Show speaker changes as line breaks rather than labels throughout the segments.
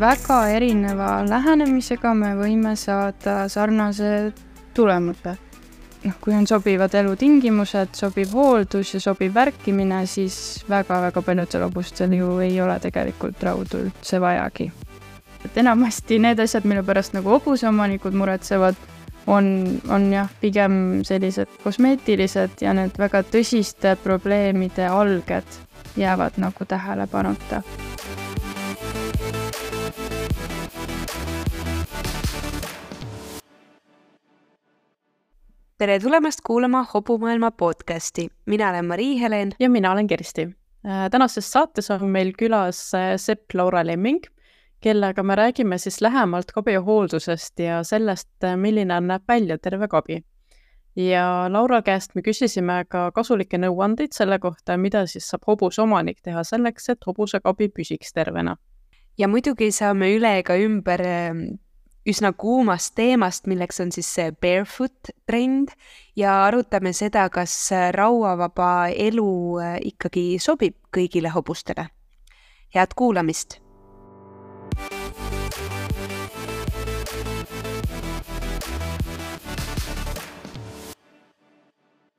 väga erineva lähenemisega me võime saada sarnase tulemuse. noh, kui on sobivad elutingimused, sobiv hooldus ja sobiv värkimine, siis väga-väga paljudel hobustel ju ei ole tegelikult raudu üldse vajagi. et enamasti need asjad, mille pärast nagu hobuseomanikud muretsevad, on, on jah, pigem sellised kosmeetilised ja need väga tõsiste probleemide alged jäävad nagu tähelepanuta
tere tulemast kuulama Hobumaailma podcasti, mina olen Mari-Helen.
ja mina olen Kersti. Äh, tänases saates on meil külas äh, Sepp Laura Lemming, kellega me räägime siis lähemalt kabihooldusest ja sellest, äh, milline näeb välja terve kabi. Ja Laura käest me küsisime ka kasulikke nõuandeid selle kohta, mida siis saab hobuse omanik teha selleks, et hobuse kabi püsiks tervena.
ja muidugi saame üle ega ümber üsna kuumast teemast, milleks on siis see barefoot trend ja arutame seda, kas rauavaba elu äh, ikkagi sobib kõigile hobustele. head kuulamist.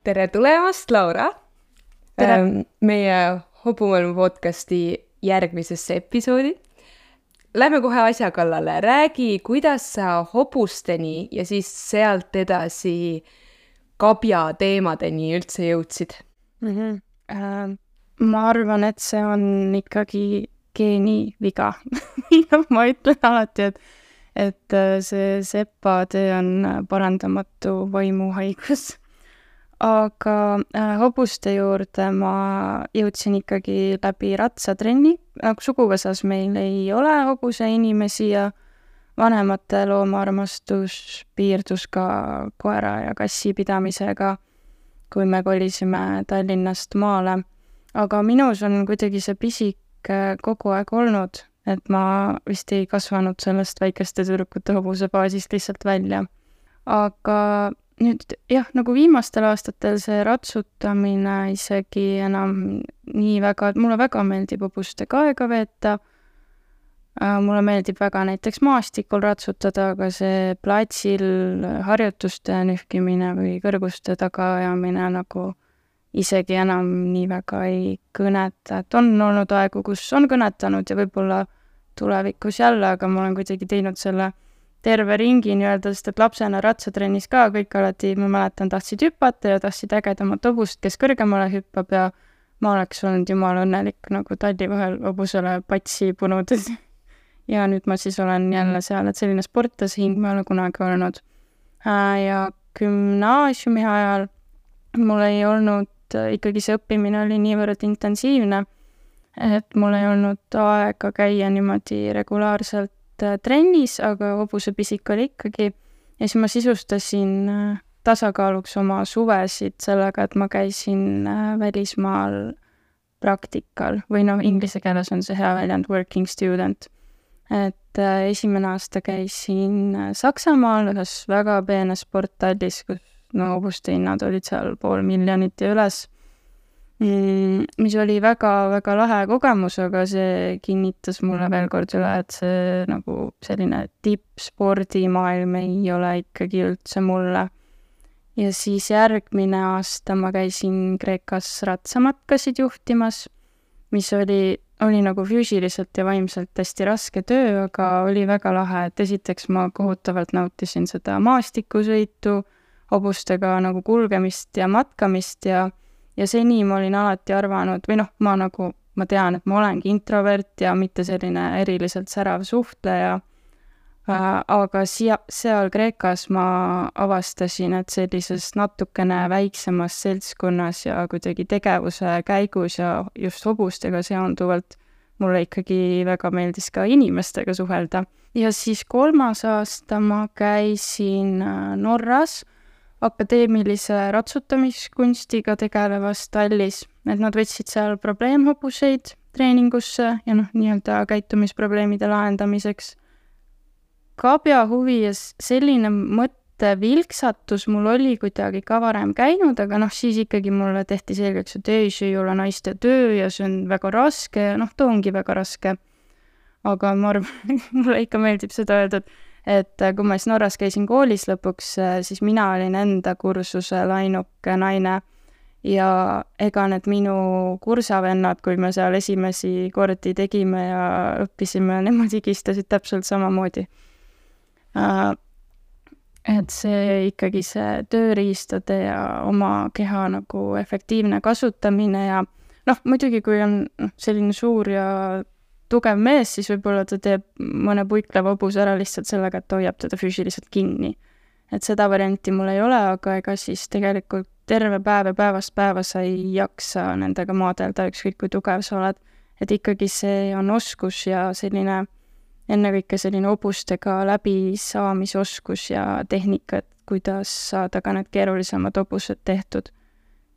Tere tulemast, Laura!
tere!
meie Hobumaailma podcasti järgmisesse episoodi lähme kohe asja kallale, räägi, kuidas sa hobusteni ja siis sealt edasi kabja teemadeni üldse jõudsid
mm? -hmm. Äh, ma arvan, et see on ikkagi geeniviga ma ütlen alati, et, et äh, see sepatöö on parandamatu vaimuhaigus aga äh, hobuste juurde ma jõudsin ikkagi läbi ratsatrenni, nagu suguvõsas meil ei ole hobuseinimesi ja vanemate loomaarmastus piirdus ka koera ja kassi pidamisega, kui me kolisime Tallinnast maale. aga minus on kuidagi see pisik äh, kogu aeg olnud, et ma vist ei kasvanud sellest väikeste tüdrukute hobusebaasist lihtsalt välja. aga nüüd jah, nagu viimastel aastatel see ratsutamine isegi enam nii väga, mulle väga meeldib hobustega aega veeta äh,. mulle meeldib väga näiteks maastikul ratsutada, aga see platsil harjutuste nühkimine või kõrguste tagaajamine nagu isegi enam nii väga ei kõneta, et on olnud aegu, kus on kõnetanud ja võib-olla tulevikus jälle, aga ma olen kuidagi teinud selle terve ringi nii-öelda, sest et lapsena ratsatrennis ka kõik alati, ma mäletan, tahtsid hüpata ja tahtsid ägedamat hobust, kes kõrgemale hüppab ja ma oleks olnud jumala õnnelik nagu talli vahel hobusele patsi punudes. ja nüüd ma siis olen jälle seal, et selline sportlasehing ma ei ole kunagi olnud. Äh, ja gümnaasiumi ajal mul ei olnud, ikkagi see õppimine oli niivõrd intensiivne, et mul ei olnud aega käia niimoodi regulaarselt Äh, trennis, aga hobusepisik oli ikkagi. ja siis ma sisustasin äh, tasakaaluks oma suvesid sellega, et ma käisin äh, välismaal praktikal või noh, inglise keeles on see hea väljend working student. et esimene aasta käisin Saksamaal ühes väga peenes sporthallis, kus no hobuste hinnad olid seal pool miljonit ja üles mis oli väga-väga lahe kogemus, aga see kinnitas mulle veel kord üle, et see nagu selline tippspordimaailm ei ole ikkagi üldse mulle. ja siis järgmine aasta ma käisin Kreekas ratsamatkasid juhtimas, mis oli, oli nagu füüsiliselt ja vaimselt hästi raske töö, aga oli väga lahe, et esiteks ma kohutavalt nautisin seda maastikusõitu, hobustega nagu kulgemist ja matkamist ja ja seni ma olin alati arvanud või noh, ma nagu, ma tean, et ma olengi introvert ja mitte selline eriliselt särav suhtleja äh,, aga siia, seal Kreekas ma avastasin, et sellises natukene väiksemas seltskonnas ja kuidagi tegevuse käigus ja just hobustega seonduvalt mulle ikkagi väga meeldis ka inimestega suhelda. ja siis kolmas aasta ma käisin äh, Norras akadeemilise ratsutamiskunstiga tegelevas tallis, et nad võtsid seal probleemhobuseid treeningusse ja noh, nii-öelda käitumisprobleemide lahendamiseks. kabja huvi ja selline mõte ette vilksatus mul oli kuidagi ka varem käinud, aga noh, siis ikkagi mulle tehti selgeks, et ei, see ei ole naiste töö ja see on väga raske ja noh, ta ongi väga raske. aga ma arvan, mulle ikka meeldib seda öelda, et et kui ma siis Norras käisin koolis lõpuks, siis mina olin enda kursusel ainuke naine. Ja ega need minu kursavennad, kui me seal esimesi kordi tegime ja õppisime, nemad higistasid täpselt samamoodi. Äh, et see ikkagi see tööriistade ja oma keha nagu efektiivne kasutamine ja noh, muidugi kui on noh, selline suur ja tugev mees, siis võib-olla ta teeb mõne puikleva hobuse ära lihtsalt sellega, et hoiab teda füüsiliselt kinni. et seda varianti mul ei ole, aga ega siis tegelikult terve päev ja päevast päeva sa ei jaksa nendega maadelda, ükskõik kui tugev sa oled. et ikkagi see on oskus ja selline, ennekõike selline hobustega läbisaamisoskus ja tehnika, et kuidas saada ka need keerulisemad hobused tehtud.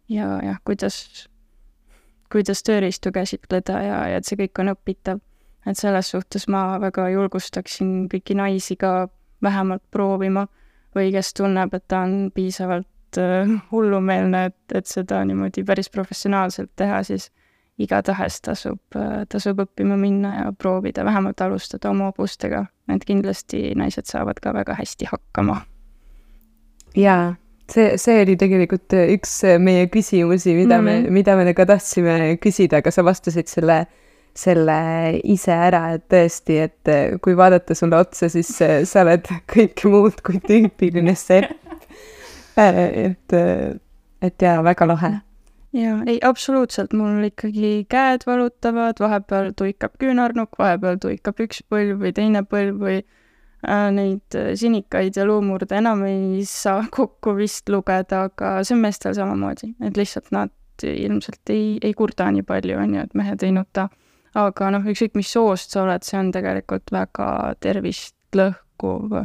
ja jah, kuidas, kuidas tööriistu käsitleda ja, ja et see kõik on õpitav. et selles suhtes ma väga julgustaksin kõiki naisi ka vähemalt proovima või kes tunneb, et ta on piisavalt äh, hullumeelne, et, et seda niimoodi päris professionaalselt teha, siis igatahes tasub, äh, tasub õppima minna ja proovida, vähemalt alustada oma hobustega, et kindlasti naised saavad ka väga hästi hakkama.
jaa, see, see oli tegelikult üks meie küsimusi, mida mm -hmm. me, mhm. mida me ka tahtsime küsida, aga sa vastasid selle, selle ise ära, et tõesti, et kui vaadata sulle otsa, siis sa oled kõike muud kui tüüpiline sepp et, et jaa, väga lahe.
jaa, ei absoluutselt, mul ikkagi käed valutavad, vahepeal tuikab küünarnukk, vahepeal tuikab üks põlv või teine põlv või äh, neid sinikaid ja luumurde enam ei saa kokku vist lugeda, aga see on meestel samamoodi, et lihtsalt nad ilmselt ei, ei kurda nii palju, on ju, et mehed ei nuta. aga noh, ükskõik mis soost sa oled, see on tegelikult väga tervist lõhkuv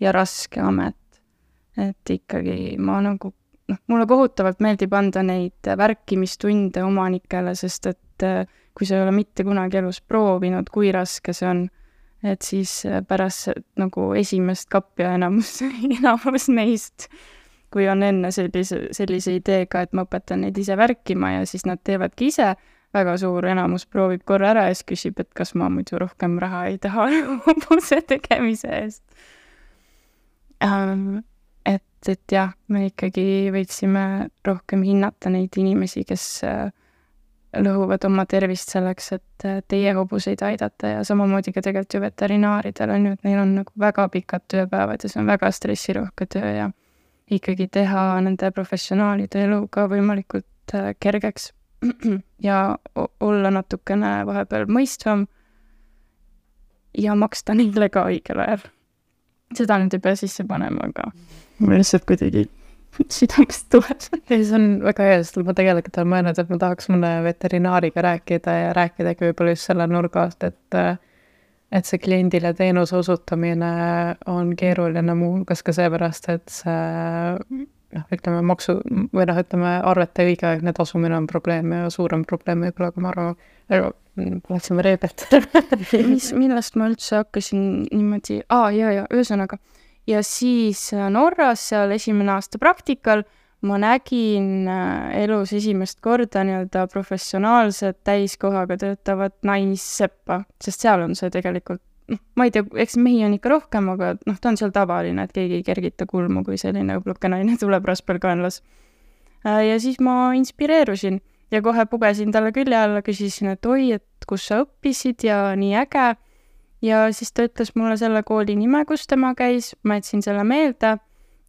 ja raske amet et ikkagi ma nagu noh, mulle kohutavalt meeldib anda neid värkimistunde omanikele, sest et äh, kui sa ei ole mitte kunagi elus proovinud, kui raske see on, et siis äh, pärast nagu esimest kapja enamus, enamus neist, kui on enne sellise, sellise ideega, et ma õpetan neid ise värkima ja siis nad teevadki ise, väga suur enamus proovib korra ära ja siis küsib, et kas ma muidu rohkem raha ei taha hobuse tegemise eest. Um, et, et jah, me ikkagi võiksime rohkem hinnata neid inimesi, kes äh, lõhuvad oma tervist selleks, et teie hobuseid aidata ja samamoodi ka tegelikult ju veterinaaridel on ju, et neil on nagu väga pikad tööpäevad ja see on väga stressirohke töö ja ikkagi teha nende professionaalide elu ka võimalikult äh, kergeks ja olla natukene vahepeal mõistvam ja maksta neile ka õigel ajal. seda nüüd ei pea sisse panema, aga mul lihtsalt kuidagi südamest tuleb.
ei, see on väga hea, sest ma tegelikult olen mõelnud, et ma tahaks mõne veterinaariga rääkida ja rääkidagi võib-olla just selle nurga alt, et et see kliendile teenuse osutamine on keeruline muuhulgas ka seepärast, et see noh, ütleme maksu või noh, ütleme arvete õigeaegne tasumine on probleem ja suurem probleem võib-olla, kui ma arvan, läksime reebet
mis, millest ma üldse hakkasin niimoodi, aa jaa, jaa, ühesõnaga ja siis äh, Norras seal esimene aasta praktikal ma nägin äh, elus esimest korda nii-öelda professionaalset täiskohaga töötavat naisseppa, sest seal on see tegelikult noh, ma ei tea, eks mehi on ikka rohkem, aga noh, ta on seal tavaline, et keegi ei kergita kulmu, kui selline õbluke naine tuleb rasperkaenlas. Äh, ja siis ma inspireerusin ja kohe pugesin talle külje alla, küsisin, et oi, et kus sa õppisid ja nii äge ja siis ta ütles mulle selle kooli nime, kus tema käis, ma jätsin selle meelde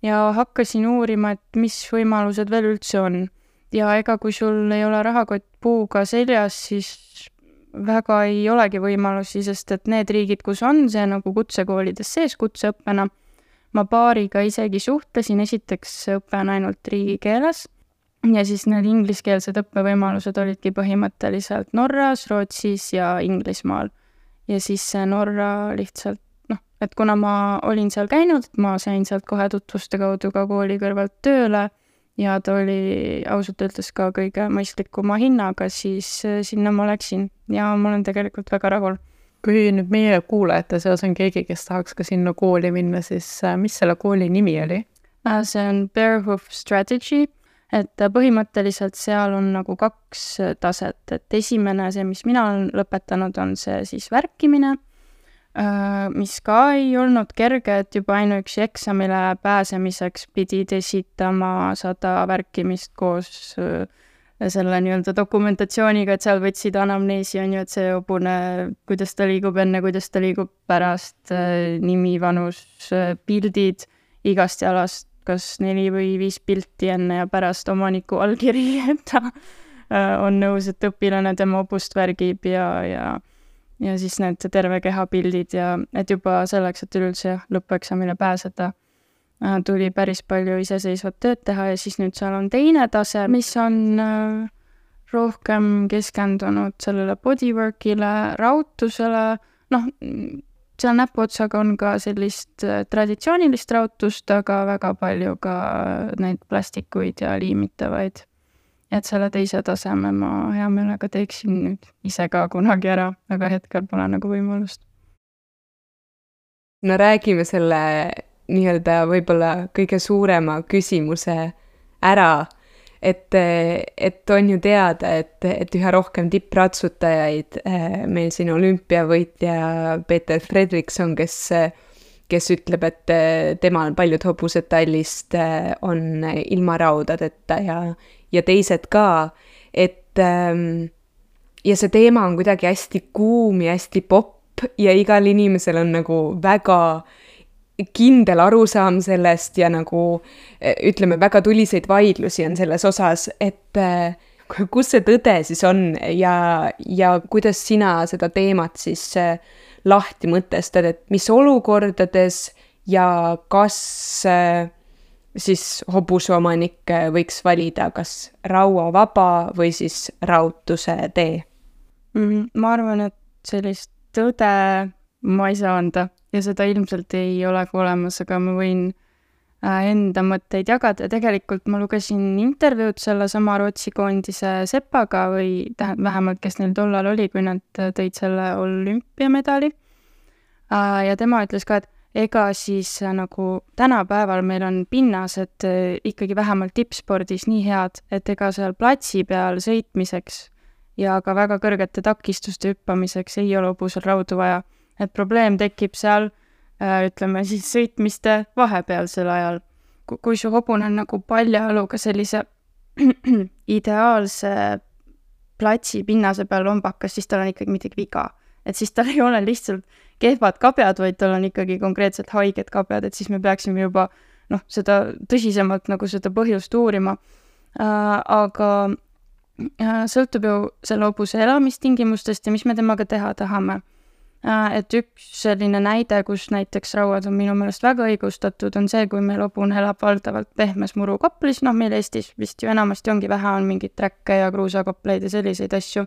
ja hakkasin uurima, et mis võimalused veel üldse on. ja ega kui sul ei ole rahakott puuga seljas, siis väga ei olegi võimalusi, sest et need riigid, kus on see nagu kutsekoolides sees kutseõppena, ma paariga isegi suhtlesin, esiteks õpe on ainult riigikeeles. Ja siis need ingliskeelsed õppevõimalused olidki põhimõtteliselt Norras, Rootsis ja Inglismaal ja siis see Norra lihtsalt noh, et kuna ma olin seal käinud, ma sain sealt kohe tutvuste kaudu ka kooli kõrvalt tööle ja ta oli ausalt öeldes ka kõige mõistlikuma hinnaga, siis äh, sinna ma läksin ja ma olen tegelikult väga rahul.
kui nüüd meie kuulajate seas on keegi, kes tahaks ka sinna kooli minna, siis äh, mis selle kooli nimi oli?
Äh, see on Bearhoof Strategy, et põhimõtteliselt seal on nagu kaks taset, et esimene, see, mis mina olen lõpetanud, on see siis värkimine, mis ka ei olnud kerge, et juba ainuüksi eksamile pääsemiseks pidid esitama sada värkimist koos selle nii-öelda dokumentatsiooniga, et seal võtsid anamneesi, on ju, et see hobune, kuidas ta liigub enne, kuidas ta liigub pärast, nimi, vanus, pildid igast jalast, kas neli või viis pilti enne ja pärast omaniku allkiri, et ta äh, on nõus, et õpilane tema hobust värgib ja, ja ja siis need terve keha pildid ja et juba selleks, et üleüldse lõpueksamile pääseda Äh, tuli päris palju iseseisvat tööd teha ja siis nüüd seal on teine tase, mis on äh, rohkem keskendunud sellele bodywork'ile, raudtusele, noh, seal näpuotsaga on ka sellist äh, traditsioonilist rautust, aga väga palju ka neid plastikuid ja liimitavaid. et selle teise taseme ma hea meelega teeksin nüüd ise ka kunagi ära, aga hetkel pole nagu võimalust.
no räägime selle nii-öelda võib-olla kõige suurema küsimuse ära, et, et on ju teada, et, et üha rohkem tippratsutajaid, eh, meil siin olümpiavõitja Peeter Fredrikson, kes, kes ütleb, et temal paljud hobused tallist eh, on ilma raudadeta ja, ja teised ka, et ehm, ja see teema on kuidagi hästi kuum ja hästi popp ja igal inimesel on nagu väga äh, kindel arusaam sellest ja nagu e, ütleme, väga tuliseid vaidlusi on selles osas, et e, kus see tõde siis on ja, ja kuidas sina seda teemat siis e, lahti mõtestad, et mis olukordades ja kas siis hobuseomanik võiks valida kas rauavaba või siis raudtuse tee?
-hmm. ma arvan, et sellist tõde ma ei saa anda ja seda ilmselt ei olegi olemas, aga ma võin äh, enda mõtteid jagada ja tegelikult ma lugesin intervjuud sellesama Rootsi koondise sepaga või tähendab, vähemalt kes neil tollal oli, kui nad äh, tõid selle olümpiamedali. Äh, ja tema ütles ka, et ega siis nagu tänapäeval meil on pinnased ikkagi vähemalt tippspordis nii head, et ega seal platsi peal sõitmiseks ja ka väga kõrgete takistuste hüppamiseks ei ole hobusel raudu vaja et probleem tekib seal äh, ütleme siis sõitmiste vahepealsel ajal. kui su hobune on nagu paljajaluga sellise ideaalse platsi pinnase peal lombakas, siis tal on ikkagi midagi viga. et siis tal ei ole lihtsalt kehvad kabjad, vaid tal on ikkagi konkreetselt haiged kabjad, et siis me peaksime juba noh, seda tõsisemalt nagu seda põhjust uurima äh,. aga äh, sõltub ju selle hobuse elamistingimustest ja mis me temaga teha tahame et üks selline näide, kus näiteks rauad on minu meelest väga õigustatud, on see, kui meil hobune elab valdavalt pehmes murukaplis, noh, meil Eestis vist ju enamasti ongi vähe, on mingeid träkke ja kruusakapleid ja selliseid asju.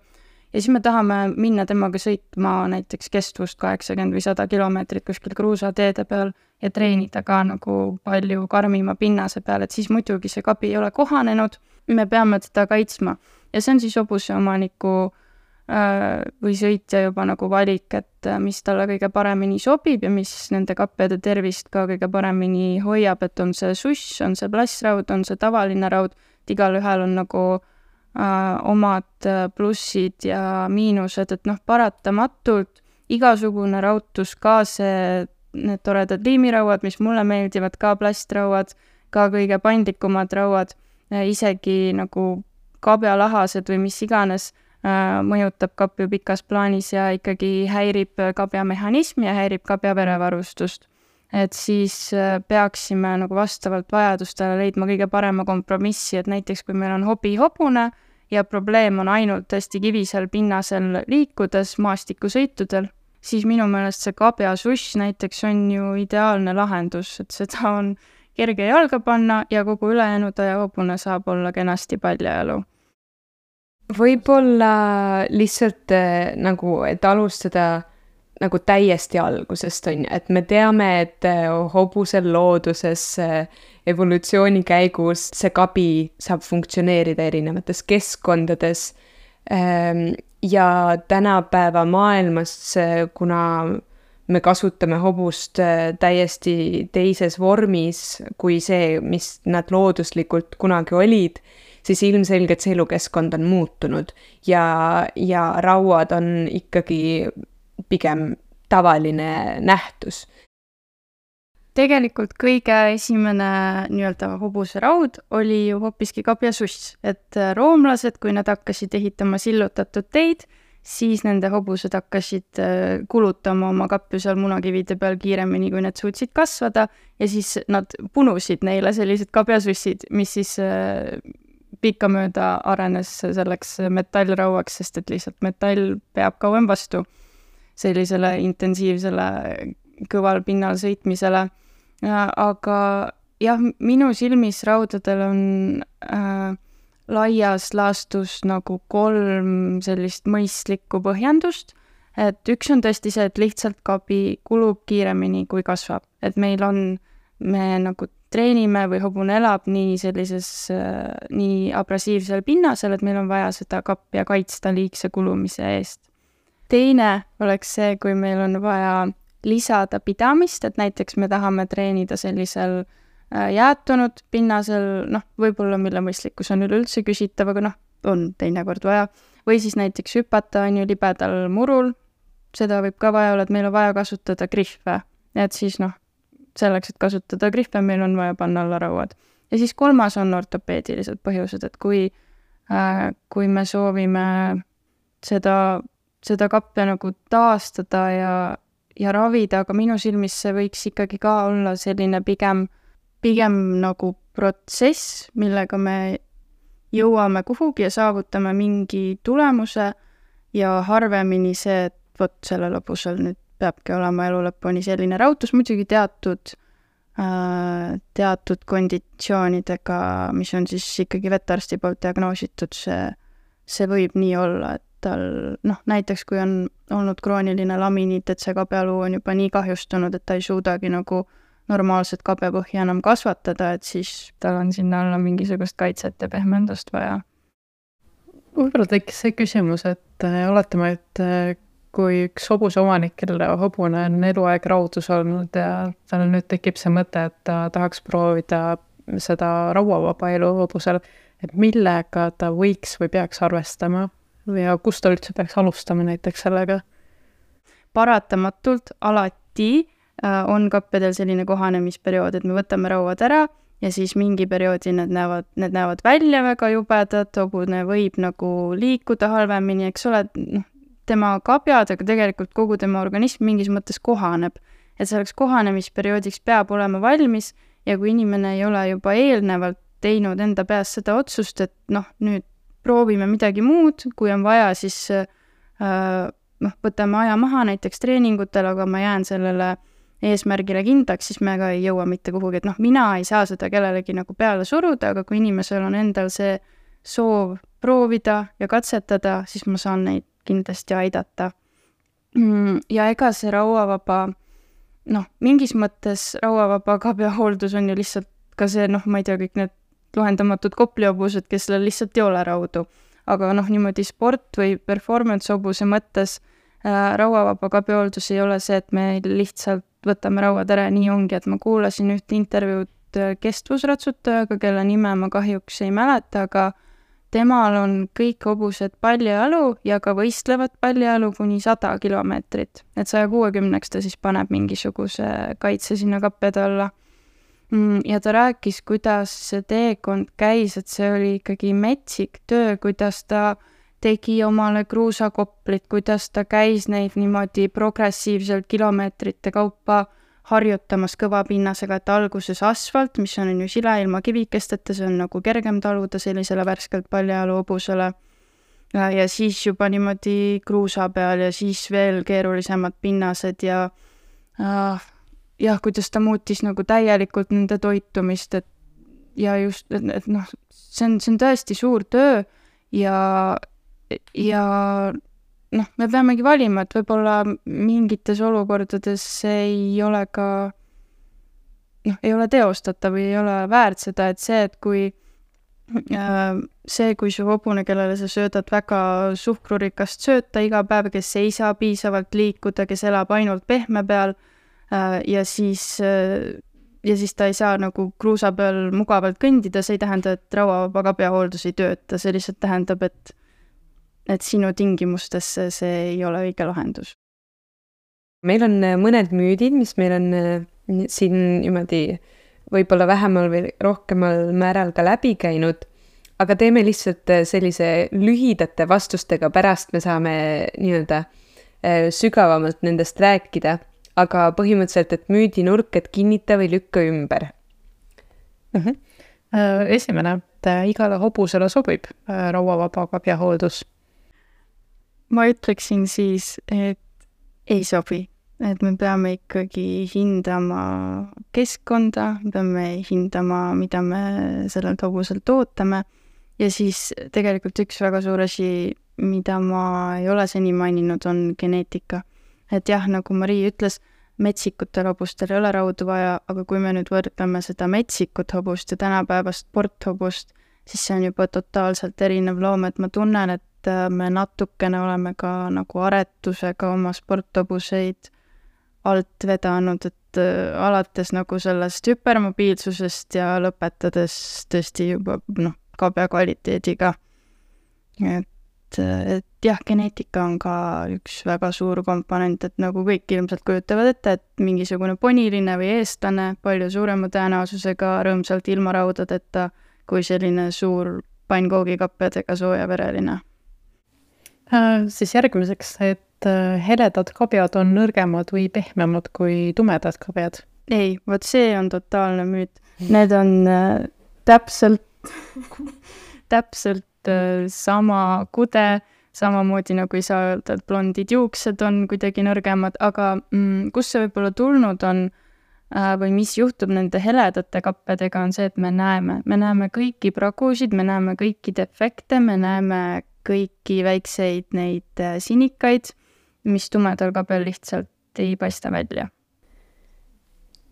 ja siis me tahame minna temaga sõitma näiteks kestvust kaheksakümmend või sada kilomeetrit kuskil kruusateede peal ja treenida ka nagu palju karmima pinnase peal, et siis muidugi see kabi ei ole kohanenud, me peame teda kaitsma. Ja see on siis hobuseomaniku äh, Äh, või sõitja juba nagu valik, et äh, mis talle kõige paremini sobib ja mis nende kappede tervist ka kõige paremini hoiab, et on see suss, on see plastraud, on see tavaline raud, et igalühel on nagu äh, omad äh, plussid ja miinused, et noh, paratamatult igasugune raudtus, ka see, need toredad liimirauad, mis mulle meeldivad, ka plastrauad, ka kõige pandlikumad rauad äh,, isegi nagu kabjalahased või mis iganes Äh, mõjutab kapju pikas plaanis ja ikkagi häirib kabja mehhanismi ja häirib kabja verevarustust. et siis äh, peaksime nagu vastavalt vajadustele leidma kõige parema kompromissi, et näiteks kui meil on hobihobune ja probleem on ainult hästi kivisel pinnasel liikudes maastikusõitudel, siis minu meelest see kabjasuss näiteks on ju ideaalne lahendus, et seda on kerge jalga panna ja kogu ülejäänud aja hobune saab olla kenasti paljajalu
võib-olla lihtsalt äh, nagu, et alustada nagu täiesti algusest, on ju, et me teame, et äh, hobusel looduses äh, evolutsiooni käigus see kabi saab funktsioneerida erinevates keskkondades ähm, ja tänapäeva maailmas, kuna me kasutame hobust täiesti teises vormis kui see, mis nad looduslikult kunagi olid, siis ilmselgelt see elukeskkond on muutunud ja, ja rauad on ikkagi pigem tavaline nähtus.
tegelikult kõige esimene nii-öelda hobuseraud oli ju hoopiski kabjasuss, et roomlased, kui nad hakkasid ehitama sillutatud teid, siis nende hobused hakkasid äh, kulutama oma kapju seal munakivide peal kiiremini, kui need suutsid kasvada ja siis nad punusid neile sellised kabjasussid, mis siis äh, pikkamööda arenes selleks metallrauaks, sest et lihtsalt metall peab kauem vastu sellisele intensiivsele kõval pinnal sõitmisele. aga jah, minu silmis raudadel on äh, laias laastus nagu kolm sellist mõistlikku põhjendust, et üks on tõesti see, et lihtsalt kabi kulub kiiremini, kui kasvab, et meil on, me nagu treenime või hobune elab nii sellises äh,, nii abrasiivsel pinnasel, et meil on vaja seda kapja kaitsta liigse kulumise eest. teine oleks see, kui meil on vaja lisada pidamist, et näiteks me tahame treenida sellisel äh, jäätunud pinnasel, noh, võib-olla mille mõistlikkus on üleüldse küsitav, aga noh, on teinekord vaja. või siis näiteks hüpata, on ju, libedal murul, seda võib ka vaja olla, et meil on vaja kasutada griffe. et siis noh, selleks, et kasutada griffe, meil on vaja panna alla rauad. ja siis kolmas on ortopeedilised põhjused, et kui äh,, kui me soovime seda, seda kapja nagu taastada ja, ja ravida, aga minu silmis see võiks ikkagi ka olla selline pigem pigem nagu protsess, millega me jõuame kuhugi ja saavutame mingi tulemuse ja harvemini see, et vot sellel hobusel nüüd peabki olema elu lõpuni selline raudus, muidugi teatud äh,, teatud konditsioonidega, mis on siis ikkagi vetarsti poolt diagnoositud, see, see võib nii olla, et tal noh, näiteks kui on olnud krooniline laminiit, et see kabealuu on juba nii kahjustunud, et ta ei suudagi nagu normaalset kabepõhja enam kasvatada, et siis tal on sinna alla mingisugust kaitset ja pehmendust vaja.
võib-olla tekkis see küsimus, et äh, oletame, et äh, kui üks hobuse omanik, kelle hobune on eluaeg raudus olnud ja tal nüüd tekib see mõte, et ta tahaks proovida seda rauavaba elu hobusel, et millega ta võiks või peaks arvestama ja kust ta üldse peaks alustama näiteks sellega?
paratamatult alati Äh, on kappedel selline kohanemisperiood, et me võtame rauad ära ja siis mingi perioodi need näevad, need näevad välja väga jubedad, hobune võib nagu liikuda halvemini, eks ole, noh, tema kabjadega tegelikult kogu tema organism mingis mõttes kohaneb. et selleks kohanemisperioodiks peab olema valmis ja kui inimene ei ole juba eelnevalt teinud enda peas seda otsust, et noh, nüüd proovime midagi muud, kui on vaja, siis äh, noh, võtame aja maha näiteks treeningutel, aga ma jään sellele eesmärgile kindlaks, siis me ka ei jõua mitte kuhugi, et noh, mina ei saa seda kellelegi nagu peale suruda, aga kui inimesel on endal see soov proovida ja katsetada, siis ma saan neid kindlasti aidata. Mm, ja ega see rauavaba, noh, mingis mõttes rauavaba kabjahooldus on ju lihtsalt ka see, noh, ma ei tea, kõik need lohendamatud koplihobused, kellel lihtsalt ei ole raudu. aga noh, niimoodi sport või performance hobuse mõttes äh, rauavaba kabjahooldus ei ole see, et me lihtsalt võtame rauad ära ja nii ongi, et ma kuulasin ühte intervjuud äh, kestvusratsutajaga, kelle nime ma kahjuks ei mäleta, aga temal on kõik hobused paljajalu ja ka võistlevad paljajalu kuni sada kilomeetrit. et saja kuuekümneks ta siis paneb mingisuguse kaitse sinna kappede alla. Mm, ja ta rääkis, kuidas see teekond käis, et see oli ikkagi metsik töö, kuidas ta tegi omale kruusakoplit, kuidas ta käis neid niimoodi progressiivselt kilomeetrite kaupa harjutamas kõva pinnasega, et alguses asfalt, mis on, ju sile ilma kivikesteta, see on nagu kergem taluda sellisele värskelt paljajalu hobusele. ja siis juba niimoodi kruusa peal ja siis veel keerulisemad pinnased ja äh, jah, kuidas ta muutis nagu täielikult nende toitumist, et ja just, et, et noh, see on, see on tõesti suur töö ja, ja noh, me peamegi valima, et võib-olla mingites olukordades ei ole ka noh, ei ole teostatav või ei ole väärt seda, et see, et kui Äh, see, kui su hobune, kellele sa söödad väga suhkrurikast sööta iga päev, kes ei saa piisavalt liikuda, kes elab ainult pehme peal äh, ja siis, äh, ja siis ta ei saa nagu kruusa peal mugavalt kõndida, see ei tähenda, et rauavaba kabjahooldus ei tööta, see lihtsalt tähendab, et et sinu tingimustesse see ei ole õige lahendus.
meil on mõned müüdid, mis meil on siin niimoodi äh, võib-olla vähemal või rohkemal määral ka läbi käinud, aga teeme lihtsalt äh, sellise lühidate vastustega, pärast me saame nii-öelda äh, sügavamalt nendest rääkida, aga põhimõtteliselt, et müüdinurk, et kinnita või lükka ümber
mm. -hmm. Esimene, et igale hobusele sobib rauavaba kabjahooldus.
Ma ütleksin siis, et ei sobi. Et me peame ikkagi hindama keskkonda, peame hindama, mida me sellelt hobuselt ootame ja siis tegelikult üks väga suur asi, mida ma ei ole seni maininud, on geneetika. et jah, nagu Marii ütles, metsikutel hobustel ei ole raudu vaja, aga kui me nüüd võrdleme seda metsikut hobust ja tänapäevast sporthobust, siis see on juba totaalselt erinev loom, et ma tunnen, et me natukene oleme ka nagu aretusega oma sporthobuseid alt vedanud, et äh, alates nagu sellest hüpermobiilsusest ja lõpetades tõesti juba noh, kabja kvaliteediga. et, et jah, geneetika on ka üks väga suur komponent, et nagu kõik ilmselt kujutavad ette, et mingisugune poniline või eestlane palju suurema tõenäosusega rõõmsalt ilma raudadeta kui selline suur pannkoogikappedega soojavereline
äh,. Siis järgmiseks, et äh, heledad kabjad on nõrgemad või pehmemad kui tumedad kabjad?
ei, vot see on totaalne müüt. Need on äh, täpselt täpselt äh, sama kude, samamoodi nagu ei saa öelda, et blondid juuksed on kuidagi nõrgemad, aga mm, kust see võib-olla tulnud on äh, või mis juhtub nende heledate kappedega, on see, et me näeme, me näeme kõiki pragusid, me näeme kõiki defekte, me näeme kõiki väikseid neid äh, sinikaid mis tumedal kabel lihtsalt ei paista välja.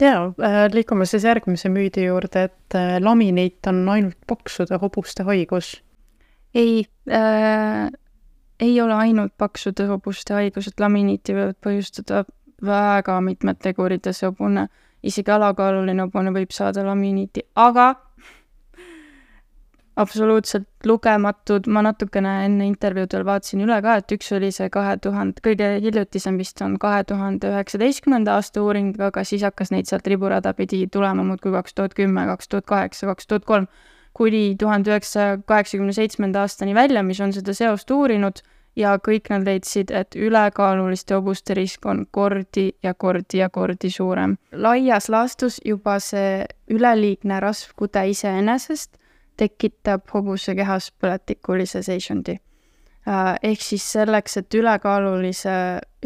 jaa, äh, liigume siis järgmise müüdi juurde, et äh, laminiit on ainult paksude hobuste haigus.
ei äh,, ei ole ainult paksude hobuste haigus, et laminiiti võivad põhjustada väga mitmed tegurid ja see hobune, isegi alakaaluline hobune võib saada laminiiti, aga absoluutselt lugematud, ma natukene enne intervjuud veel vaatasin üle ka, et üks oli see kahe tuhande, kõige hiljutisem vist on kahe tuhande üheksateistkümnenda aasta uuring, aga siis hakkas neid sealt riburada pidi tulema muudkui kaks tuhat kümme, kaks tuhat kaheksa, kaks tuhat kolm, kuni tuhande üheksasaja kaheksakümne seitsmenda aastani välja, mis on seda seost uurinud ja kõik nad leidsid, et ülekaaluliste hobuste risk on kordi ja kordi ja kordi suurem. laias laastus juba see üleliigne rasvkude iseenesest tekitab hobuse kehas põletikulise seisundi. Äh, ehk siis selleks, et ülekaalulise,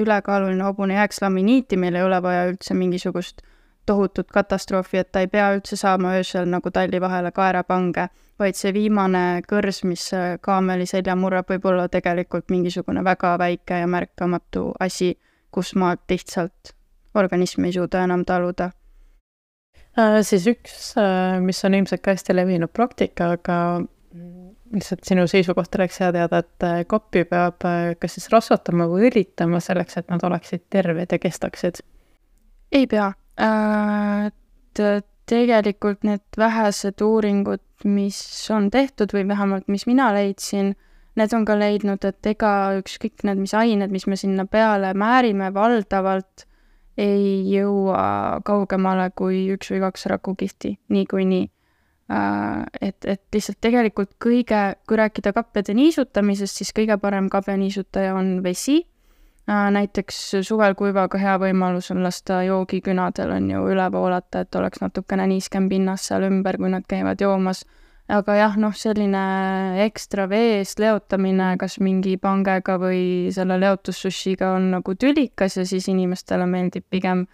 ülekaaluline hobune jääks laminiiti, meil ei ole vaja üldse mingisugust tohutut katastroofi, et ta ei pea üldse saama öösel nagu talli vahele kaerapange, vaid see viimane kõrs, mis kaameli selja murrab, võib olla tegelikult mingisugune väga väike ja märkamatu asi, kus maalt lihtsalt organism ei suuda enam taluda
Äh, siis üks, äh, mis on ilmselt ka hästi levinud praktika, aga lihtsalt sinu seisukohta oleks hea teada, et äh, koppi peab kas siis rasvatama või õlitama selleks, et nad oleksid terved ja kestaksid?
ei pea, tegelikult need vähesed uuringud, mis on tehtud või vähemalt, mis mina leidsin, need on ka leidnud, et ega ükskõik need, mis ained, mis me sinna peale määrime, valdavalt ei jõua kaugemale kui üks või kaks rakukihti niikuinii. Äh, et, et lihtsalt tegelikult kõige, kui rääkida kappede niisutamisest, siis kõige parem kabjaniisutaja on vesi. Äh, näiteks suvel kuivaga hea võimalus on lasta joogikünadel on ju üle voolata, et oleks natukene niiskem pinnas seal ümber, kui nad käivad joomas aga jah, noh, selline ekstra veest leotamine kas mingi pangega või selle leotussušiga on nagu tülikas ja siis inimestele meeldib pigem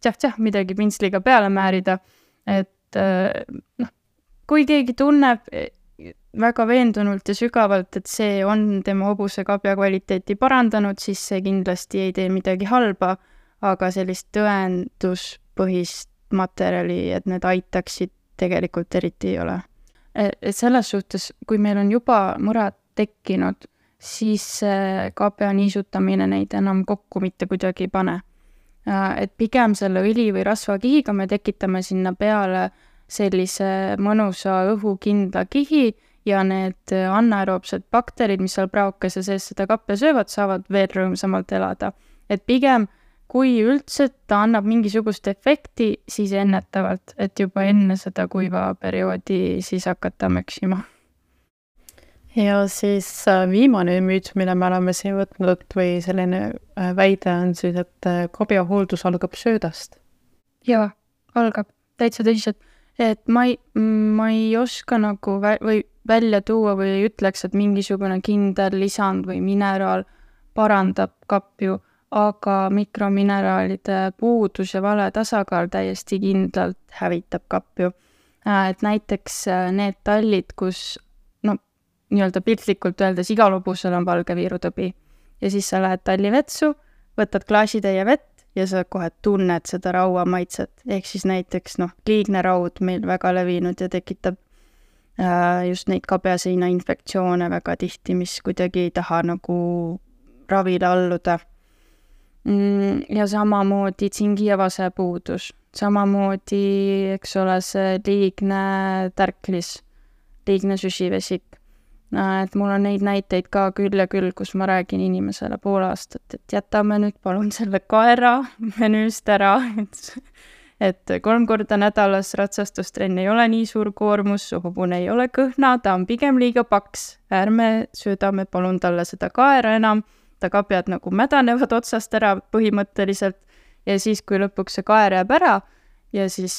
tšah-tšah midagi pintsliga peale määrida. et äh, noh, kui keegi tunneb väga veendunult ja sügavalt, et see on tema hobuse kabja kvaliteeti parandanud, siis see kindlasti ei tee midagi halba, aga sellist tõenduspõhist materjali, et need aitaksid, tegelikult eriti ei ole et selles suhtes, kui meil on juba murad tekkinud, siis see KPA niisutamine neid enam kokku mitte kuidagi ei pane. et pigem selle õli või rasvakihiga me tekitame sinna peale sellise mõnusa õhukindla kihi ja need anaeroobsed bakterid, mis seal praokese sees seda kapja söövad, saavad veel rõõmsamalt elada. et pigem kui üldse ta annab mingisugust efekti, siis ennetavalt, et juba enne seda kuiva perioodi siis hakata möksima.
Ja siis äh, viimane müüt, mille me oleme siin võtnud või selline äh, väide on siis, et äh, kabjahooldus algab söödast.
jaa, algab täitsa tõsiselt, et ma ei, ma ei oska nagu vä-, või välja tuua või ei ütleks, et mingisugune kindel lisand või mineraal parandab kapju, aga mikromineraalide puudus ja vale tasakaal täiesti kindlalt hävitab kapju. et näiteks need tallid, kus nii-öelda piltlikult öeldes igal hobusel on valge viirutõbi. ja siis sa lähed tallivetsu, võtad klaasitäie vett ja sa kohe tunned seda raua maitset, ehk siis näiteks noh, liigne raud meil väga levinud ja tekitab äh, just neid kabjaseina infektsioone väga tihti, mis kuidagi ei taha nagu ravile alluda. Ja samamoodi tsingi ja vase puudus, samamoodi, eks ole, see liigne tärklis, liigne süsivesik. Et mul on neid näiteid ka küll ja küll, kus ma räägin inimesele pool aastat, et jätame nüüd palun selle kaera menüüst ära, et et kolm korda nädalas ratsastustrenn ei ole nii suur koormus, su hobune ei ole kõhna, ta on pigem liiga paks, ärme söödame palun talle seda kaera enam, ta kabjad nagu mädanevad otsast ära põhimõtteliselt ja siis, kui lõpuks see kaer jääb ära ja siis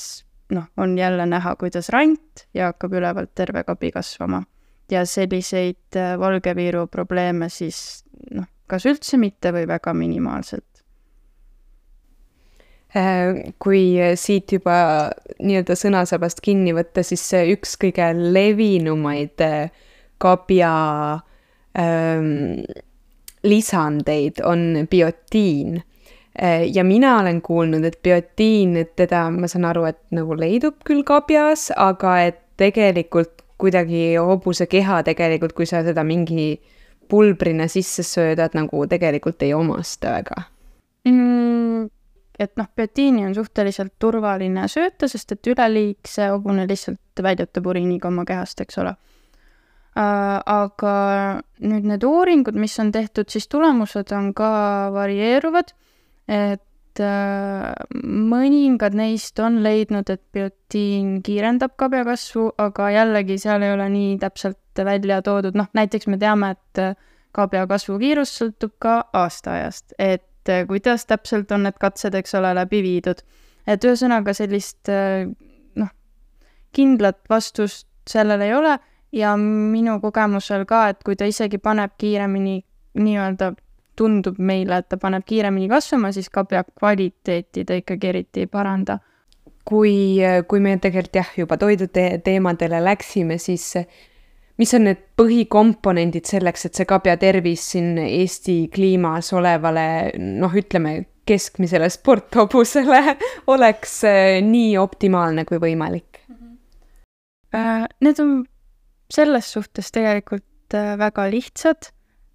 noh, on jälle näha, kuidas rant ja hakkab ülevalt terve kabi kasvama ja selliseid äh, valgeviiru probleeme siis noh, kas üldse mitte või väga minimaalselt.
Äh, kui siit juba nii-öelda sõnasabast kinni võtta, siis üks kõige levinumaid äh, kabja ähm, lisandeid on biotiin ja mina olen kuulnud, et biotiin, et teda, ma saan aru, et nagu leidub küll kabjas, aga et tegelikult kuidagi hobuse keha tegelikult, kui sa seda mingi pulbrina sisse söödad, nagu tegelikult ei omasta väga
mm,? et noh, biotiini on suhteliselt turvaline sööta, sest et üleliigse hobune lihtsalt väljutab uriiniga oma kehast, eks ole. Aga nüüd need uuringud, mis on tehtud, siis tulemused on ka varieeruvad, et äh, mõningad neist on leidnud, et biotiin kiirendab kabja kasvu, aga jällegi seal ei ole nii täpselt välja toodud, noh näiteks me teame, et äh, kabja kasvukiirus sõltub ka aastaajast, et äh, kuidas täpselt on need katsed, eks ole, läbi viidud. et ühesõnaga sellist noh, kindlat vastust sellel ei ole ja minu kogemusel ka, et kui ta isegi paneb kiiremini nii-öelda tundub meile, et ta paneb kiiremini kasvama, siis kabja kvaliteeti ta ikkagi eriti ei paranda.
kui, kui me tegelikult jah, juba toidu te teemadele läksime, siis mis on need põhikomponendid selleks, et see kabja tervis siin Eesti kliimas olevale noh, ütleme keskmisele sporthobusele oleks eh, nii optimaalne kui võimalik mm?
-hmm. Need on selles suhtes tegelikult äh, väga lihtsad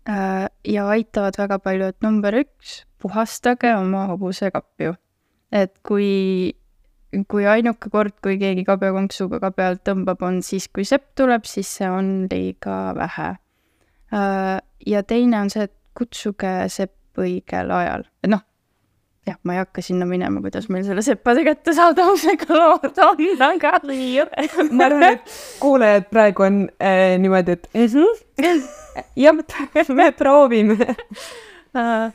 Äh, ja aitavad väga palju, et number üks, puhastage oma hobusekapju. et kui, kui ainuke kord, kui keegi kabjakonksuga kabja alt tõmbab, on siis, kui sepp tuleb, siis see on liiga vähe. Äh, ja teine on see, et kutsuge sepp õigel ajal, et noh, jah, ma ei hakka sinna minema, kuidas meil selle seppade kättesaadavusega lood on, aga
ma arvan, et kuulajad praegu on äh, niimoodi, et jah, me proovime.
Äh,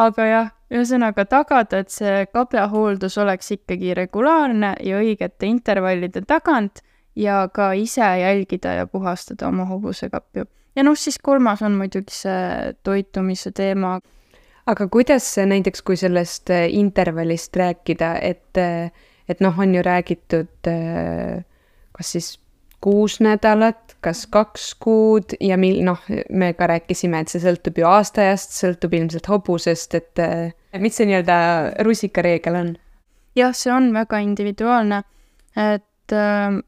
aga jah, ühesõnaga tagada, et see kabjahooldus oleks ikkagi regulaarne ja õigete intervallide tagant ja ka ise jälgida ja puhastada oma hobusekapju. ja noh, siis kolmas on muidugi see toitumise teema
aga kuidas näiteks, kui sellest äh, intervallist rääkida, et, äh, et noh, on ju räägitud äh, kas siis kuus nädalat, kas kaks kuud ja mil-, noh, me ka rääkisime, et see sõltub ju aastaajast, sõltub ilmselt hobusest, et mis see nii-öelda rusikareegel on?
jah, see on väga individuaalne, et äh,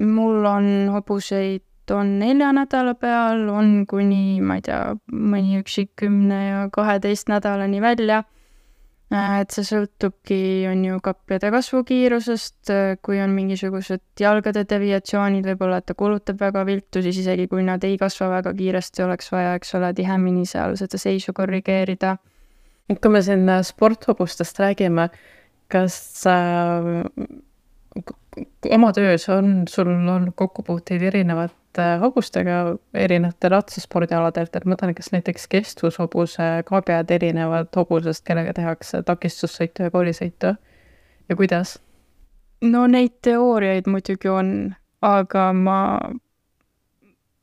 mul on hobuseid, on nelja nädala peal, on kuni, ma ei tea, mõni üksik kümne ja kaheteist nädalani välja et see sõltubki, on ju, kappide kasvukiirusest, kui on mingisugused jalgade deviatsioonid, võib-olla et ta kulutab väga viltu, siis isegi kui nad ei kasva väga kiiresti, oleks vaja, eks ole, tihemini seal seda seisu korrigeerida.
kui me siin äh, sporthobustest räägime, kas äh, oma töös on sul olnud kokkupuuteid erinevate hobustega erinevatel ratsaspordialadelt, et ma mõtlen, kas näiteks kestvushobuse kabjad erinevad hobusest, kellega tehakse takistussõitu ja koolisõitu. Ja kuidas?
no neid teooriaid muidugi on, aga ma,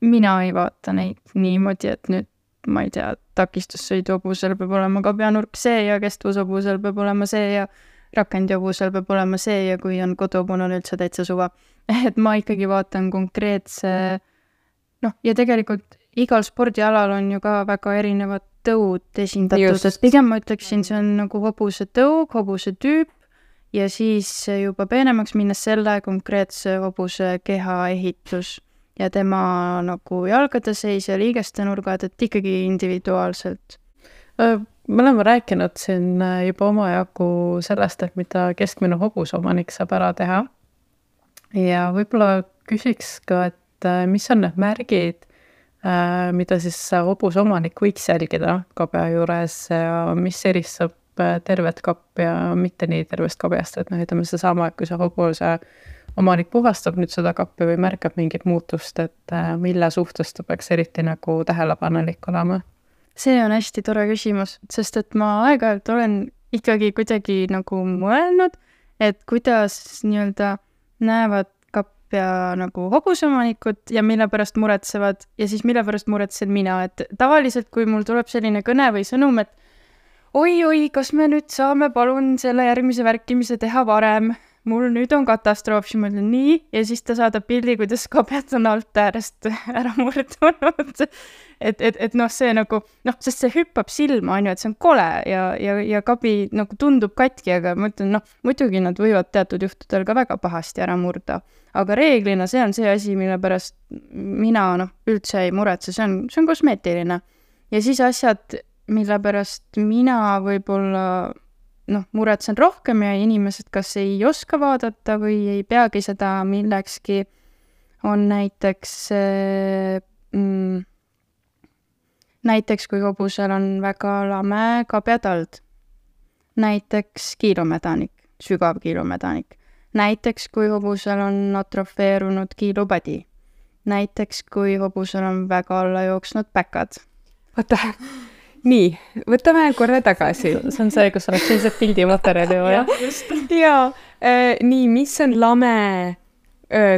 mina ei vaata neid niimoodi, et nüüd ma ei tea, takistussõiduhobusel peab olema kabjanurk see ja kestvushobusel peab olema see ja rakendihobusel peab olema see ja kui on kodu, mul on üldse täitsa suva et ma ikkagi vaatan konkreetse noh, ja tegelikult igal spordialal on ju ka väga erinevad tõud esindatud, et pigem ma ütleksin, see on nagu hobuse tõug, hobuse tüüp ja siis juba peenemaks minnes selle konkreetse hobuse kehaehitus ja tema nagu jalgade seis ja liigeste nurgad, et ikkagi individuaalselt.
me oleme rääkinud siin juba omajagu sellest, et mida keskmine hobuseomanik saab ära teha ja võib-olla küsiks ka, et äh, mis on need märgid, äh, mida siis hobuseomanik võiks jälgida kabja juures ja mis eristab äh, tervet kapja mitte nii tervest kabjast, et noh, ütleme seesama, et kui see hobuse omanik puhastab nüüd seda kappi või märkab mingit muutust, et mille suhtes ta peaks eriti nagu tähelepanelik olema?
see on hästi tore küsimus, sest et ma aeg-ajalt olen ikkagi kuidagi nagu mõelnud, et kuidas nii-öelda näevad kappia nagu hobuseomanikud ja mille pärast muretsevad ja siis mille pärast muretsen mina, et tavaliselt, kui mul tuleb selline kõne või sõnum, et oi-oi, kas me nüüd saame palun selle järgmise värkimise teha varem, mul nüüd on katastroof, siis ma ütlen nii ja siis ta saadab pildi, kuidas kabjad on alt äärest ära murdunud et, et, et noh, see nagu noh, sest see hüppab silma, on ju, et see on kole ja, ja, ja kabi nagu tundub katki, aga ma ütlen, noh, muidugi nad võivad teatud juhtudel ka väga pahasti ära murda. aga reeglina see on see asi, mille pärast mina noh, üldse ei muretse, see on, see on kosmeetiline. ja siis asjad, mille pärast mina võib-olla noh, muretsen rohkem ja inimesed kas ei oska vaadata või ei peagi seda millekski, on näiteks mm, näiteks kui hobusel on väga lame kabjatald, näiteks kiilumedanik, sügav kiilumedanik, näiteks kui hobusel on atrofeerunud kiilupadi, näiteks kui hobusel on väga alla jooksnud päkad.
oota, nii, võtame korra tagasi.
see on see, kus oleks sellised pildimaterjali vaja.
jaa, äh, nii, mis on lame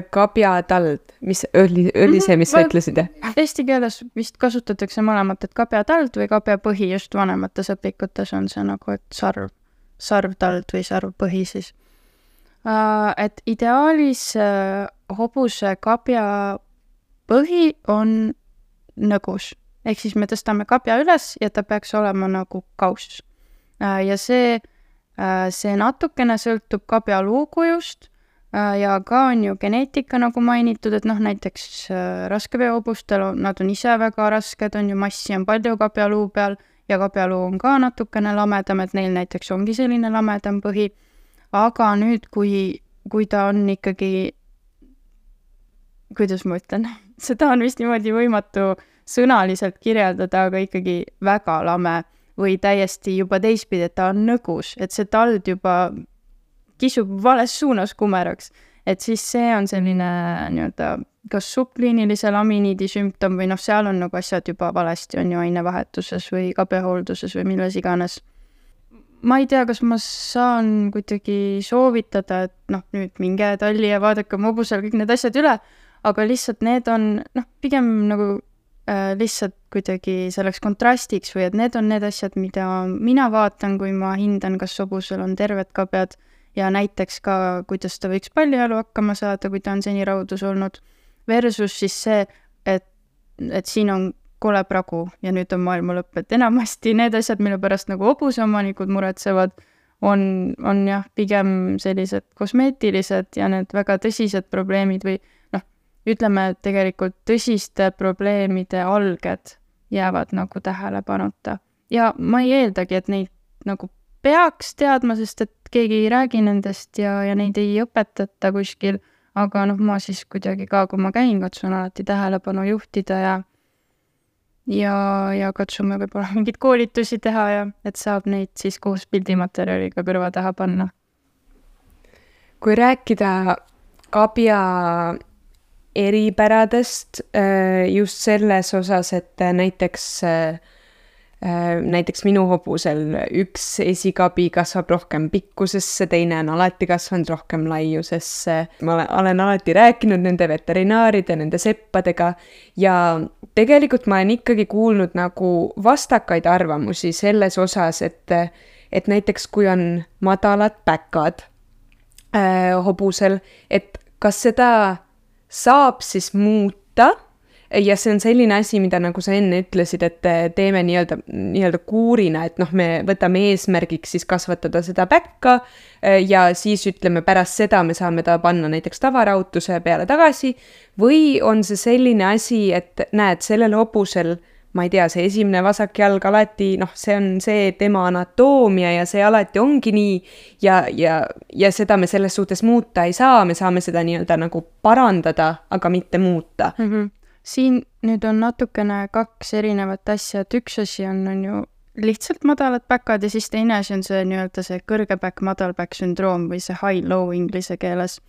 kabjatald, mis oli, oli see, mis sa mhm. ütlesid, jah?
Eesti keeles vist kasutatakse mõlemat, et kabjatald või kabjapõhi, just vanemates õpikutes on see nagu, et sarv, sarvtald või sarvpõhi siis. Et ideaalis hobuse kabja põhi on nõgus, ehk siis me tõstame kabja üles ja ta peaks olema nagu kauss. ja see, see natukene sõltub kabja luukujust Äh, ja ka on ju geneetika, nagu mainitud, et noh, näiteks äh, raskeveohobustel on, nad on ise väga rasked, on ju, massi on palju kabjaluu peal ja kabjaluu on ka natukene lamedam, et neil näiteks ongi selline lamedam põhi. aga nüüd, kui, kui ta on ikkagi, kuidas ma ütlen, seda on vist niimoodi võimatu sõnaliselt kirjeldada, aga ikkagi väga lame või täiesti juba teistpidi, et ta on nõgus, et see tald juba kisub vales suunas kumeraks, et siis see on selline nii-öelda kas subkliinilise laminiidi sümptom või noh, seal on nagu asjad juba valesti, on ju, ainevahetuses või kabehoolduses või milles iganes. ma ei tea, kas ma saan kuidagi soovitada, et noh, nüüd minge talli ja vaadake oma hobusel kõik need asjad üle, aga lihtsalt need on noh, pigem nagu lihtsalt kuidagi selleks kontrastiks või et need on need asjad, mida mina vaatan, kui ma hindan, kas hobusel on terved kabjad ja näiteks ka, kuidas ta võiks pallijalu hakkama saada, kui ta on seni raudus olnud, versus siis see, et, et siin on kole pragu ja nüüd on maailma lõpp, et enamasti need asjad, mille pärast nagu hobuseomanikud muretsevad, on, on jah, pigem sellised kosmeetilised ja need väga tõsised probleemid või ütleme, et tegelikult tõsiste probleemide alged jäävad nagu tähelepanuta. ja ma ei eeldagi, et neid nagu peaks teadma, sest et keegi ei räägi nendest ja, ja neid ei õpetata kuskil, aga noh, ma siis kuidagi ka, kui ma käin, katsun alati tähelepanu juhtida ja ja, ja katsume võib-olla mingeid koolitusi teha ja et saab neid siis koos pildimaterjaliga kõrva taha panna.
kui rääkida kabja eripäradest äh, just selles osas, et näiteks äh, Äh, näiteks minu hobusel üks esikabi kasvab rohkem pikkusesse, teine on alati kasvanud rohkem laiusesse. ma olen, olen alati rääkinud nende veterinaaride, nende seppadega ja tegelikult ma olen ikkagi kuulnud nagu vastakaid arvamusi selles osas, et, et näiteks kui on madalad päkad äh, hobusel, et kas seda saab siis muuta ja see on selline asi, mida nagu sa enne ütlesid, et teeme nii-öelda, nii-öelda kuurina, et noh, me võtame eesmärgiks siis kasvatada seda päkka ja siis ütleme, pärast seda me saame ta panna näiteks tavarahutuse peale tagasi. või on see selline asi, et näed, sellel hobusel ma ei tea, see esimene vasak jalg alati, noh, see on see tema anatoomia ja see alati ongi nii ja, ja, ja seda me selles suhtes muuta ei saa, me saame seda nii-öelda nagu parandada, aga mitte muuta
mm. -hmm siin nüüd on natukene kaks erinevat asja, et üks asi on, on ju lihtsalt madalad päkad ja siis teine asi on see nii-öelda see kõrge päkk, madal päkk sündroom või see high-low inglise keeles.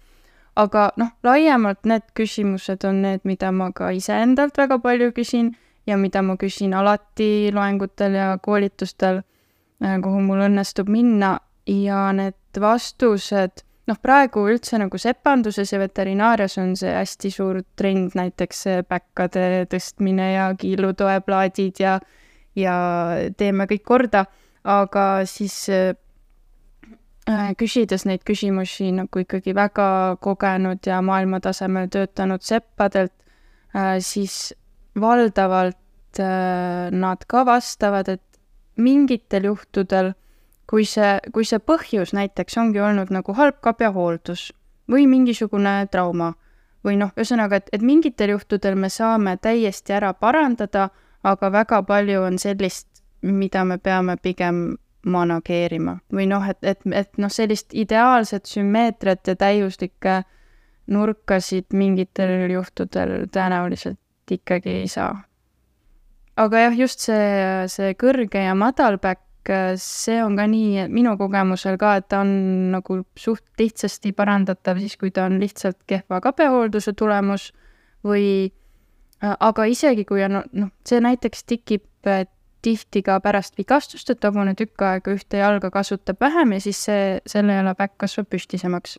aga noh, laiemalt need küsimused on need, mida ma ka iseendalt väga palju küsin ja mida ma küsin alati loengutel ja koolitustel, äh, kuhu mul õnnestub minna. Ja need vastused noh, praegu üldse nagu sepanduses ja veterinaarias on see hästi suur trend, näiteks päkkade tõstmine ja kiilutoeplaadid ja, ja teeme kõik korda, aga siis äh, küsides neid küsimusi nagu ikkagi väga kogenud ja maailmatasemel töötanud seppadelt äh,, siis valdavalt äh, nad ka vastavad, et mingitel juhtudel kui see, kui see põhjus näiteks ongi olnud nagu halb kabjahooldus või mingisugune trauma või noh, ühesõnaga, et, et mingitel juhtudel me saame täiesti ära parandada, aga väga palju on sellist, mida me peame pigem manageerima või noh, et, et, et noh, sellist ideaalset sümmeetriat ja täiuslikke nurkasid mingitel juhtudel tõenäoliselt ikkagi ei saa. aga jah, just see, see kõrge ja madal Äh, see on ka nii minu kogemusel ka, et ta on nagu suht lihtsasti parandatav siis, kui ta on lihtsalt kehva kabehoolduse tulemus või aga isegi kui on, noh, see näiteks tikib tihti ka pärast vigastust, et hobune tükk aega ühte jalga kasutab vähem ja siis see, selle jala päkk kasvab püstisemaks.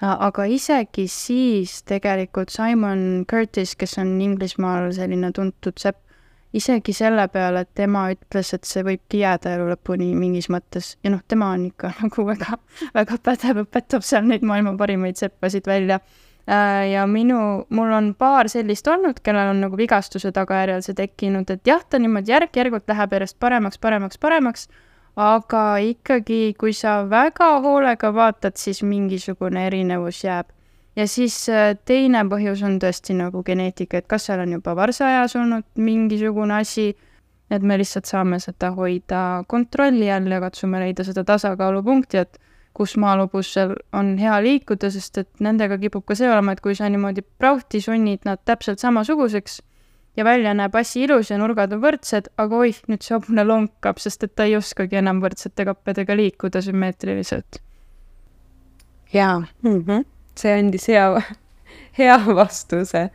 Aga isegi siis tegelikult Simon Curtis, kes on Inglismaal selline tuntud sepp, isegi selle peale, et tema ütles, et see võibki jääda elu lõpuni mingis mõttes ja noh, tema on ikka nagu väga, väga pädev, õpetab seal neid maailma parimaid seppasid välja. Äh, ja minu, mul on paar sellist olnud, kellel on nagu vigastuse tagajärjel see tekkinud, et jah, ta niimoodi järk-järgult läheb järjest paremaks, paremaks, paremaks, aga ikkagi, kui sa väga hoolega vaatad, siis mingisugune erinevus jääb. Ja siis äh, teine põhjus on tõesti nagu geneetika, et kas seal on juba varsaeas olnud mingisugune asi, et me lihtsalt saame seda hoida kontrolli all ja katsume leida seda tasakaalupunkti, et kus maalobusel on hea liikuda, sest et nendega kipub ka see olema, et kui sa niimoodi prauhti sunnid nad täpselt samasuguseks ja välja näeb asi ilus ja nurgad on võrdsed, aga oih, nüüd see hobune lonkab, sest et ta ei oskagi enam võrdsete kappedega liikuda sümmeetriliselt.
jaa mm. -hmm see andis hea, hea vastuse.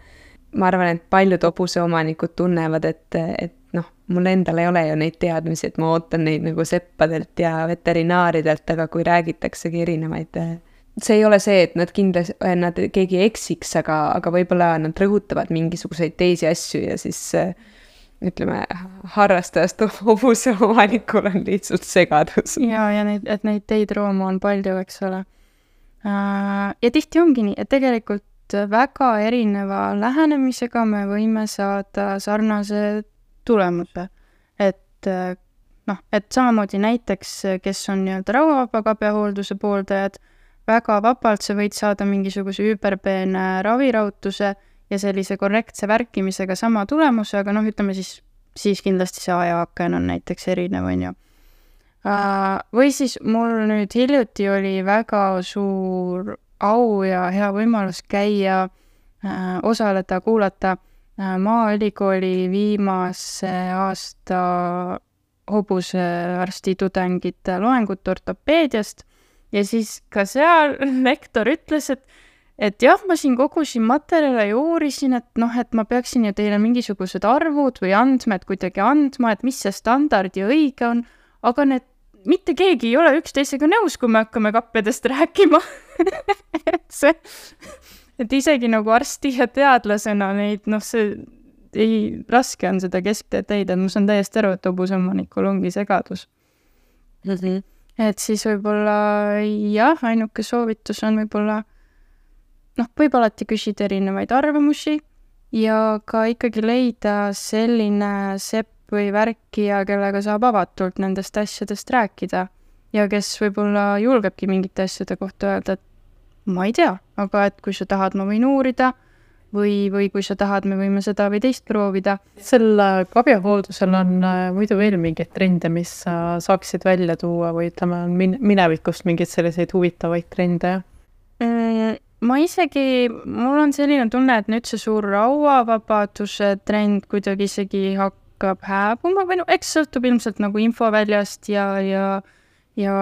ma arvan, et paljud hobuseomanikud tunnevad, et, et noh, mul endal ei ole ju neid teadmisi, et ma ootan neid nagu seppadelt ja veterinaaridelt, aga kui räägitaksegi erinevaid see ei ole see, et nad kindlasti, nad, keegi eksiks, aga, aga võib-olla nad rõhutavad mingisuguseid teisi asju ja siis ütleme, harrastajast hobuseomanikul on lihtsalt segadus.
ja, ja neid, et neid teid roomu on palju, eks ole Äh, ja tihti ongi nii, et tegelikult väga erineva lähenemisega me võime saada sarnase tulemuse. et äh, noh, et samamoodi näiteks, kes on nii-öelda rauavaba kabjahoolduse pooldajad, väga vabalt sa võid saada mingisuguse üüberpeene ravirahutuse ja sellise korrektse värkimisega sama tulemuse, aga noh, ütleme siis, siis kindlasti see ajaaken on näiteks erinev, on ju. Või siis mul nüüd hiljuti oli väga suur au ja hea võimalus käia, osaleda, kuulata Maaülikooli viimase aasta hobusearsti tudengite loengut ortopeediast ja siis ka seal lektor ütles, et et jah, ma siin kogusin materjale ja uurisin, et noh, et ma peaksin ju teile mingisugused arvud või andmed kuidagi andma, et mis see standard ja õige on, aga need, mitte keegi ei ole üksteisega nõus, kui me hakkame kappedest rääkima et see, et isegi nagu arsti ja teadlasena neid, noh, see ei, raske on seda keskteed leida, ma saan täiesti aru, et hobuseomanikul ongi segadus mm. -hmm. Et siis võib-olla jah, ainuke soovitus on võib-olla noh, võib alati küsida erinevaid arvamusi ja ka ikkagi leida selline sepp või värkija, kellega saab avatult nendest asjadest rääkida ja kes võib-olla julgebki mingite asjade kohta öelda, et ma ei tea, aga et kui sa tahad, ma võin uurida või, või kui sa tahad, me võime seda või teist proovida.
sel kabjahooldusel on äh, muidu veel mingeid trende, mis sa saaksid välja tuua või ütleme, on min-, minevikust mingeid selliseid huvitavaid trende?
Mm, ma isegi, mul on selline tunne, et nüüd see suur rauavabaduse trend kuidagi isegi hakkab hääbuma või no eks sõltub ilmselt nagu infoväljast ja, ja ja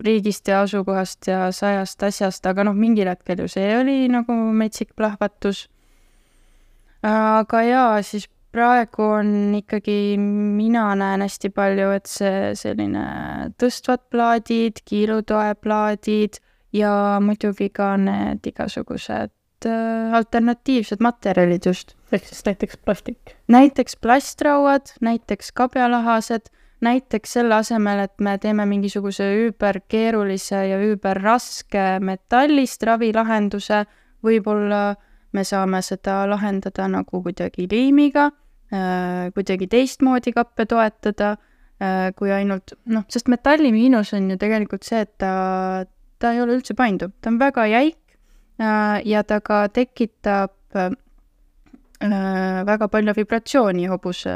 riigist ja asukohast ja sajast asjast, aga noh, mingil hetkel ju see oli nagu metsik plahvatus aga jaa, siis praegu on ikkagi, mina näen hästi palju, et see selline tõstvad plaadid, kiilutoeplaadid ja muidugi ka need igasugused äh, alternatiivsed materjalid just.
ehk siis näiteks plastik?
näiteks plastrauad, näiteks kabjalahased, näiteks selle asemel, et me teeme mingisuguse üüberkeerulise ja üüberraske metallist ravilahenduse, võib-olla äh, me saame seda lahendada nagu kuidagi liimiga, äh, kuidagi teistmoodi kappe toetada, äh, kui ainult noh, sest metalli miinus on ju tegelikult see, et ta, ta ei ole üldse painduv, ta on väga jäik äh, ja ta ka tekitab väga palju vibratsiooni hobuse,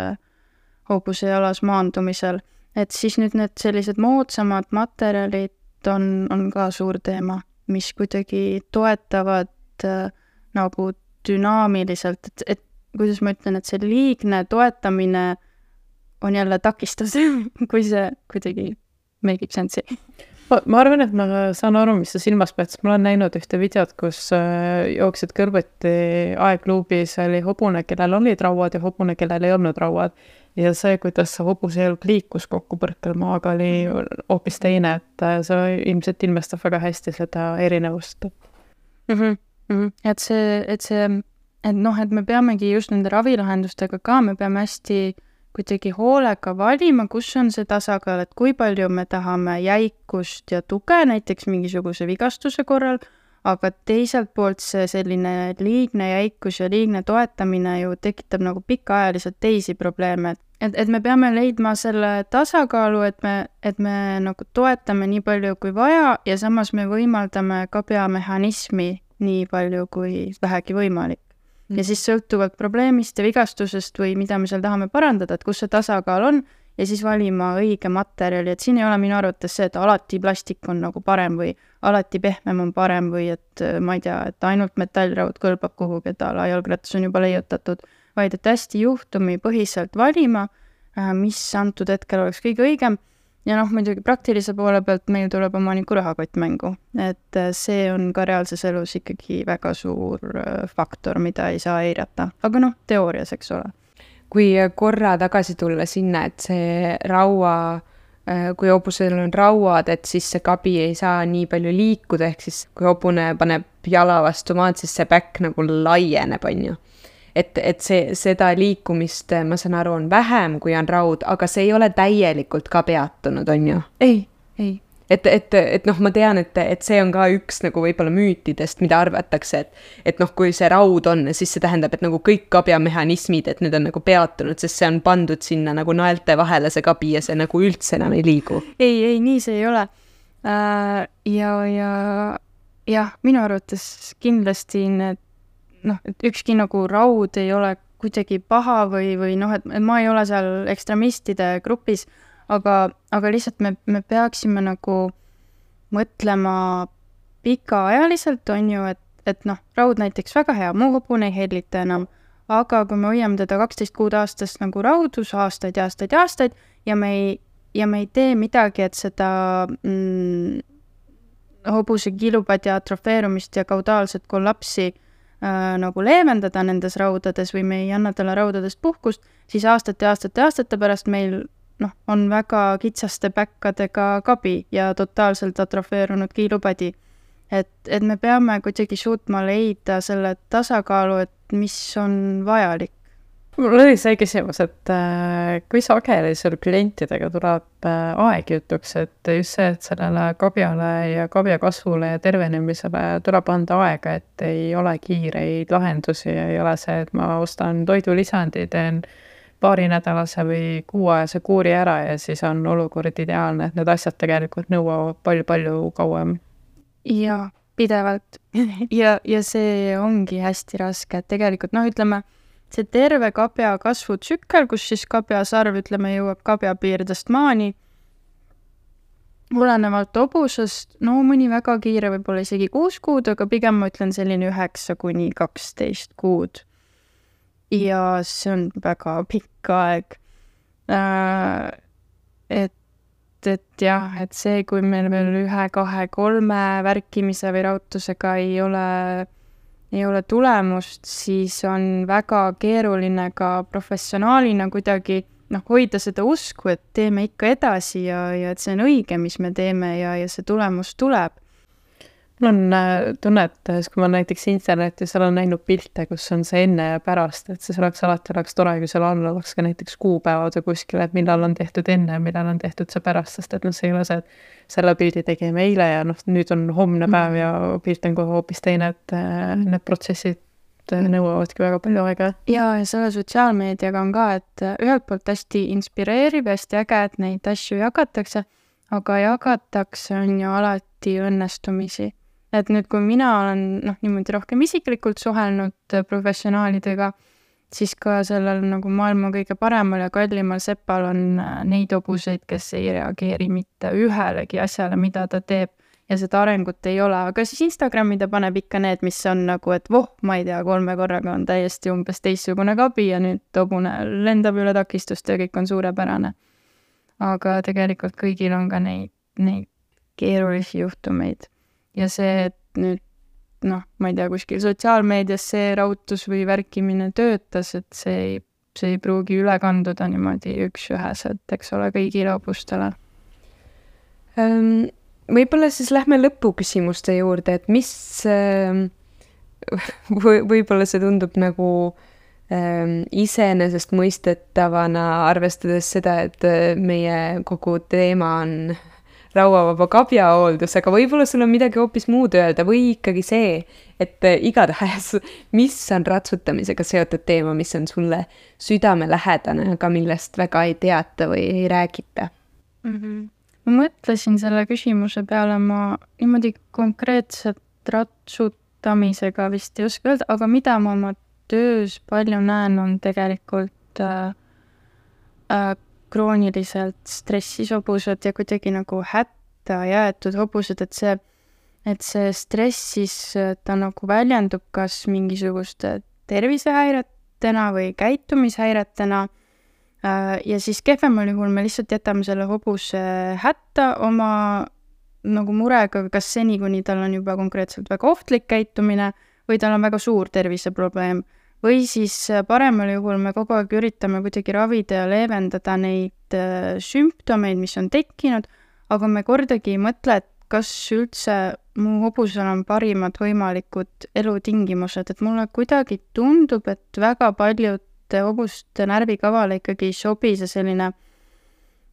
hobuse jalas maandumisel. et siis nüüd need sellised moodsamad materjalid on, on ka suur teema, mis kuidagi toetavad äh, nagu dünaamiliselt, et, et kuidas ma ütlen, et see liigne toetamine on jälle takistus kui see kuidagi make ib sense'i.
ma, arvan, et ma saan aru, mis sa silmas pead, sest ma olen näinud ühte videot, kus äh, jooksid kõrvuti aegluubis oli hobune, kellel olid rauad ja hobune, kellel ei olnud rauad. ja see, kuidas see hobuse jalg liikus kokkupõrkel maaga, oli hoopis teine, et äh, see ilmselt ilmestab väga hästi seda erinevust
mm. -hmm. Et see, et see, et noh, et me peamegi just nende ravilahendustega ka, me peame hästi kuidagi hoolega valima, kus on see tasakaal, et kui palju me tahame jäikust ja tuge näiteks mingisuguse vigastuse korral, aga teiselt poolt see selline liigne jäikus ja liigne toetamine ju tekitab nagu pikaajaliselt teisi probleeme, et et, et me peame leidma selle tasakaalu, et me, et me nagu toetame nii palju kui vaja ja samas me võimaldame ka peamehhanismi nii palju kui vähegi võimalik. ja siis sõltuvalt probleemist ja vigastusest või mida me seal tahame parandada, et kus see tasakaal on, ja siis valima õige materjali, et siin ei ole minu arvates see, et alati plastik on nagu parem või alati pehmem on parem või et ma ei tea, et ainult metallraud kõlbab kuhugi, et a la jalgratas on juba leiutatud, vaid et hästi juhtumipõhiselt valima, äh, mis antud hetkel oleks kõige õigem ja noh, muidugi praktilise poole pealt meil tuleb omaniku rahakott mängu, et äh, see on ka reaalses elus ikkagi väga suur äh, faktor, mida ei saa eirata, aga noh, teoorias, eks ole.
kui korra tagasi tulla sinna, et see raua äh, kui hobusel on rauad, et siis see kabi ei saa nii palju liikuda, ehk siis kui hobune paneb jala vastu maad, siis see päkk nagu laieneb, on ju et, et see, seda liikumist, ma saan aru, on vähem, kui on raud, aga see ei ole täielikult ka peatunud, on ju?
ei, ei.
et, et, et noh, ma tean, et, et see on ka üks nagu võib-olla müütidest, mida arvatakse, et, et noh, kui see raud on, siis see tähendab, et nagu kõik kabjamehhanismid, et need on nagu peatunud, sest see on pandud sinna nagu naelte vahele, see kabi ja see nagu üldse enam ei liigu.
ei, ei, nii see ei ole äh,. ja, ja jah, minu arvates kindlasti need noh, et ükski nagu raud ei ole kuidagi paha või, või noh, et ma ei ole seal ekstremistide grupis, aga, aga lihtsalt me, me peaksime nagu mõtlema pikaajaliselt, on ju, et, et noh, raud näiteks väga hea, muu hobune ei hellita enam, aga kui me hoiame teda kaksteist kuud aastas nagu raudus aastaid ja aastaid ja aastaid ja me ei, ja me ei tee midagi, et seda mm, hobuse kilupadja atrofeerumist ja kaudaalset kollapsi äh, nagu leevendada nendes raudades või me ei anna talle raudadest puhkust, siis aastate, aastate, aastate pärast meil noh, on väga kitsaste päkkadega kabi ja totaalselt atrofeerunud kiilupadi. et, et me peame kuidagi suutma leida selle tasakaalu, et mis on vajalik
mul oli see küsimus, et äh, kui sageli sul klientidega tuleb äh, aeg jutuks, et just see, et sellele kabjale ja kabja kasvule ja tervenemisele tuleb anda aega, et ei ole kiireid lahendusi ja ei ole see, et ma ostan toidulisandi, teen paarinädalase või kuuajase kuuri ära ja siis on olukord ideaalne, et need asjad tegelikult nõuavad palju-palju kauem.
jaa, pidevalt ja, ja see ongi hästi raske, et tegelikult noh, ütleme see terve kabja kasvutsükkel, kus siis kabjasarv, ütleme, jõuab kabjapiirdest maani, olenevalt hobusest, no mõni väga kiire, võib-olla isegi kuus kuud, aga pigem ma ütlen selline üheksa kuni kaksteist kuud. ja see on väga pikk aeg äh,. et, et jah, et see, kui meil veel ühe, kahe, kolme värkimise või raudtusega ei ole ei ole tulemust, siis on väga keeruline ka professionaalina kuidagi noh, hoida seda usku, et teeme ikka edasi ja, ja et see on õige, mis me teeme ja, ja see tulemus tuleb
mul on äh, tunne, et äh, kui ma näiteks internetis olen näinud pilte, kus on see enne ja pärast, et siis oleks alati oleks tore, kui seal all oleks ka näiteks kuupäevad või kuskil, et millal on tehtud enne ja millal on tehtud see pärast, sest et noh, see ei ole see, et selle pildi tegime eile ja noh, nüüd on homne päev ja pilt on kohe hoopis teine, et äh, need protsessid nõuavadki väga palju aega.
ja, ja selle sotsiaalmeediaga on ka, et ühelt poolt hästi inspireeriv, hästi äge, et neid asju jagatakse, aga jagatakse on ju alati õnnestumisi et nüüd, kui mina olen noh, niimoodi rohkem isiklikult suhelnud äh, professionaalidega, siis ka sellel nagu maailma kõige paremal ja kallimal sepal on äh, neid hobuseid, kes ei reageeri mitte ühelegi asjale, mida ta teeb. Ja seda arengut ei ole, aga siis Instagrami ta paneb ikka need, mis on nagu, et voh, ma ei tea, kolme korraga on täiesti umbes teistsugune kabi ja nüüd hobune lendab üle takistust ja kõik on suurepärane. aga tegelikult kõigil on ka neid, neid keerulisi juhtumeid ja see, et nüüd noh, ma ei tea, kuskil sotsiaalmeedias see raudtus või värkimine töötas, et see ei, see ei pruugi üle kanduda niimoodi üks-üheselt, eks ole, kõigile hobustele
um,. võib-olla siis lähme lõpuküsimuste juurde, et mis äh, või võib-olla see tundub nagu ähm, iseenesestmõistetavana, arvestades seda, et meie kogu teema on rauavaba kabjahooldus, aga võib-olla sul on midagi hoopis muud öelda või ikkagi see, et äh, igatahes, mis on ratsutamisega seotud teema, mis on sulle südamelähedane, aga millest väga ei teata või ei räägita
mm? -hmm. ma mõtlesin selle küsimuse peale, ma niimoodi konkreetselt ratsutamisega vist ei oska öelda, aga mida ma oma töös palju näen, on tegelikult äh, äh, krooniliselt stressis hobused ja kuidagi nagu hätta jäetud hobused, et see, et see stress siis, ta nagu väljendub kas mingisuguste tervisehäiretena või käitumishäiretena. Äh, ja siis kehvemal juhul me lihtsalt jätame selle hobuse hätta oma nagu murega, kas seni, kuni tal on juba konkreetselt väga ohtlik käitumine või tal on väga suur terviseprobleem või siis äh, paremal juhul me kogu aeg üritame kuidagi ravida ja leevendada neid äh, sümptomeid, mis on tekkinud, aga me kordagi ei mõtle, et kas üldse mu hobusel on parimad võimalikud elutingimused, et mulle kuidagi tundub, et väga paljude hobuste närvikavale ikkagi ei sobi see selline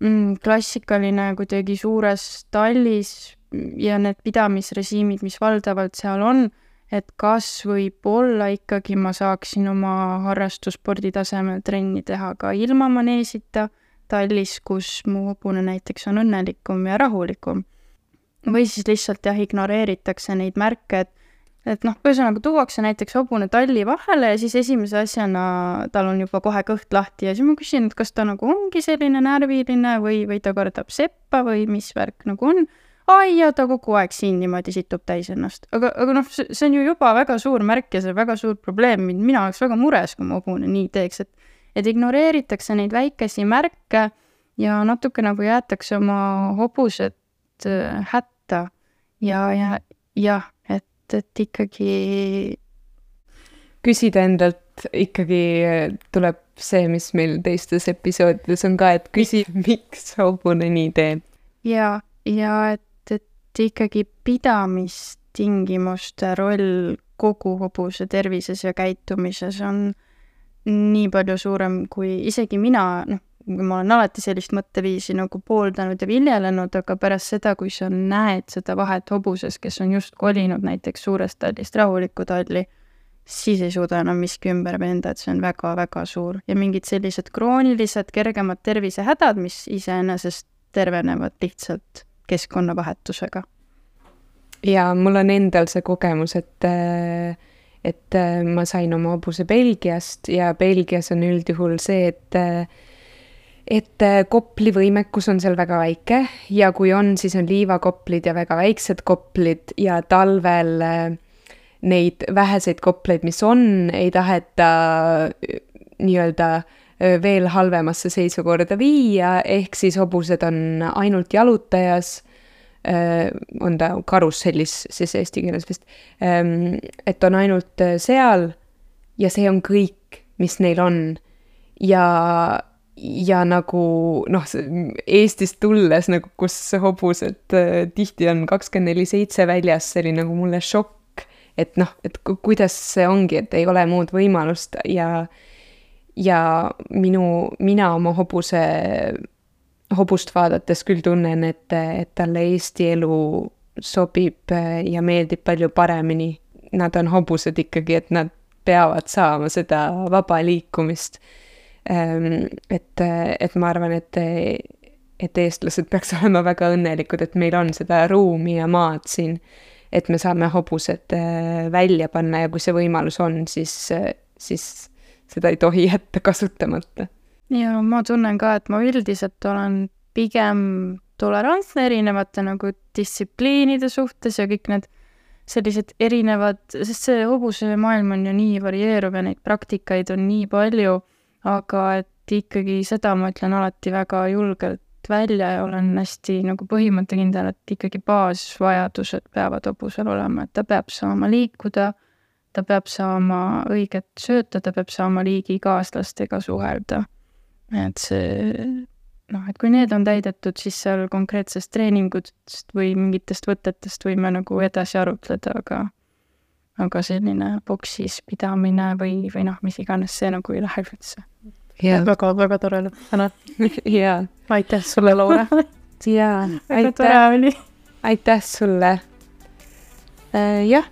mm, klassikaline kuidagi suures tallis ja need pidamisrežiimid, mis valdavalt seal on et kas võib-olla ikkagi ma saaksin oma harrastusspordi tasemel trenni teha ka ilma maneesita tallis, kus mu hobune näiteks on õnnelikum ja rahulikum. või siis lihtsalt jah, ignoreeritakse neid märke, et et noh, ühesõnaga tuuakse näiteks hobune talli vahele ja siis esimese asjana tal on juba kohe kõht lahti ja siis ma küsin, et kas ta nagu ongi selline närviline või, või ta kardab seppa või mis värk nagu on. Ai ja ta kogu aeg siin niimoodi situb täis ennast, aga, aga noh, see on ju juba väga suur märk ja see on väga suur probleem, mina oleks väga mures, kui mu hobune nii teeks, et et ignoreeritakse neid väikesi märke ja natuke nagu jäetakse oma hobused äh, hätta. Ja, ja jah et, et ikkagi
küsida endalt ikkagi tuleb see, mis meil teistes episoodides on ka, et küsi, miks hobune nii teeb.
ja, ja et ikkagi pidamistingimuste roll kogu hobuse tervises ja käitumises on nii palju suurem, kui isegi mina, noh, ma olen alati sellist mõtteviisi nagu pooldanud ja viljelenud, aga pärast seda, kui sa näed seda vahet hobuses, kes on just kolinud näiteks suurest tallist rahulikku talli, siis ei suuda enam miski ümber veenda, et see on väga-väga suur. Ja mingid sellised kroonilised kergemad tervisehädad, mis iseenesest tervenevad lihtsalt keskkonnavahetusega.
ja mul on endal see kogemus, et et ma sain oma hobuse Belgiast ja Belgias on üldjuhul see, et et äh, kopli võimekus on seal väga väike ja kui on, siis on liivakoplid ja väga väiksed koplid ja talvel äh, neid väheseid kopleid, mis on, ei taheta äh, nii-öelda veel halvemasse seisukorda viia, ehk siis hobused on ainult jalutajas, on ta karussellis siis eesti keeles vist, ähm, et on ainult seal ja see on kõik, mis neil on. ja ja nagu noh, Eestist tulles nagu, kus hobused äh, tihti on kakskümmend neli seitse väljas, see oli nagu mulle šokk, et noh, et kuidas see ongi, et ei ole muud võimalust ja ja minu, mina oma hobuse, hobust vaadates küll tunnen, et, et talle Eesti elu sobib äh, ja meeldib palju paremini. Nad on hobused ikkagi, et nad peavad saama seda vaba liikumist Ehm, et, et ma arvan, et, et eestlased peaks olema väga õnnelikud, et meil on seda ruumi ja maad siin, et me saame hobused äh, välja panna ja kui see võimalus on, siis, siis seda ei tohi jätta kasutamata.
ja ma tunnen ka, et ma üldiselt olen pigem tolerantne erinevate nagu distsipliinide suhtes ja kõik need sellised erinevad, sest see hobuse maailm on ju nii varieeruv ja neid praktikaid on nii palju aga et ikkagi seda ma ütlen alati väga julgelt välja ja olen hästi nagu põhimõttekindel, et ikkagi baasvajadused peavad hobusel olema, et ta peab saama liikuda, ta peab saama õiget sööta, ta peab saama liigikaaslastega suhelda. et see noh, et kui need on täidetud, siis seal konkreetsest treeningutest või mingitest võtetest võime nagu edasi arutleda, aga aga selline boksis pidamine või, või noh, mis iganes, see nagu ei lähe üldse
yeah.. väga-väga tore lõpp, tänan
jaa.
aitäh sulle, Laura
jaa,
väga tore oli.
aitäh sulle äh,. jah,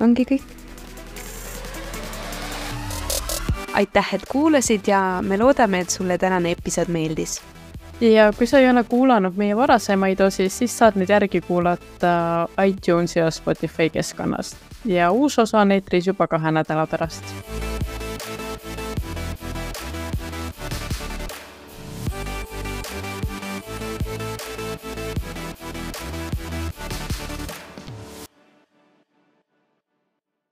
ongi kõik.
Aitäh, et kuulasid ja me loodame, et sulle tänane episood meeldis.
Ja kui sa ei ole kuulanud meie varasemaid osi, siis saad neid järgi kuulata iTunes ja Spotify keskkonnast. Ja uus osa on eetris juba kahe nädala pärast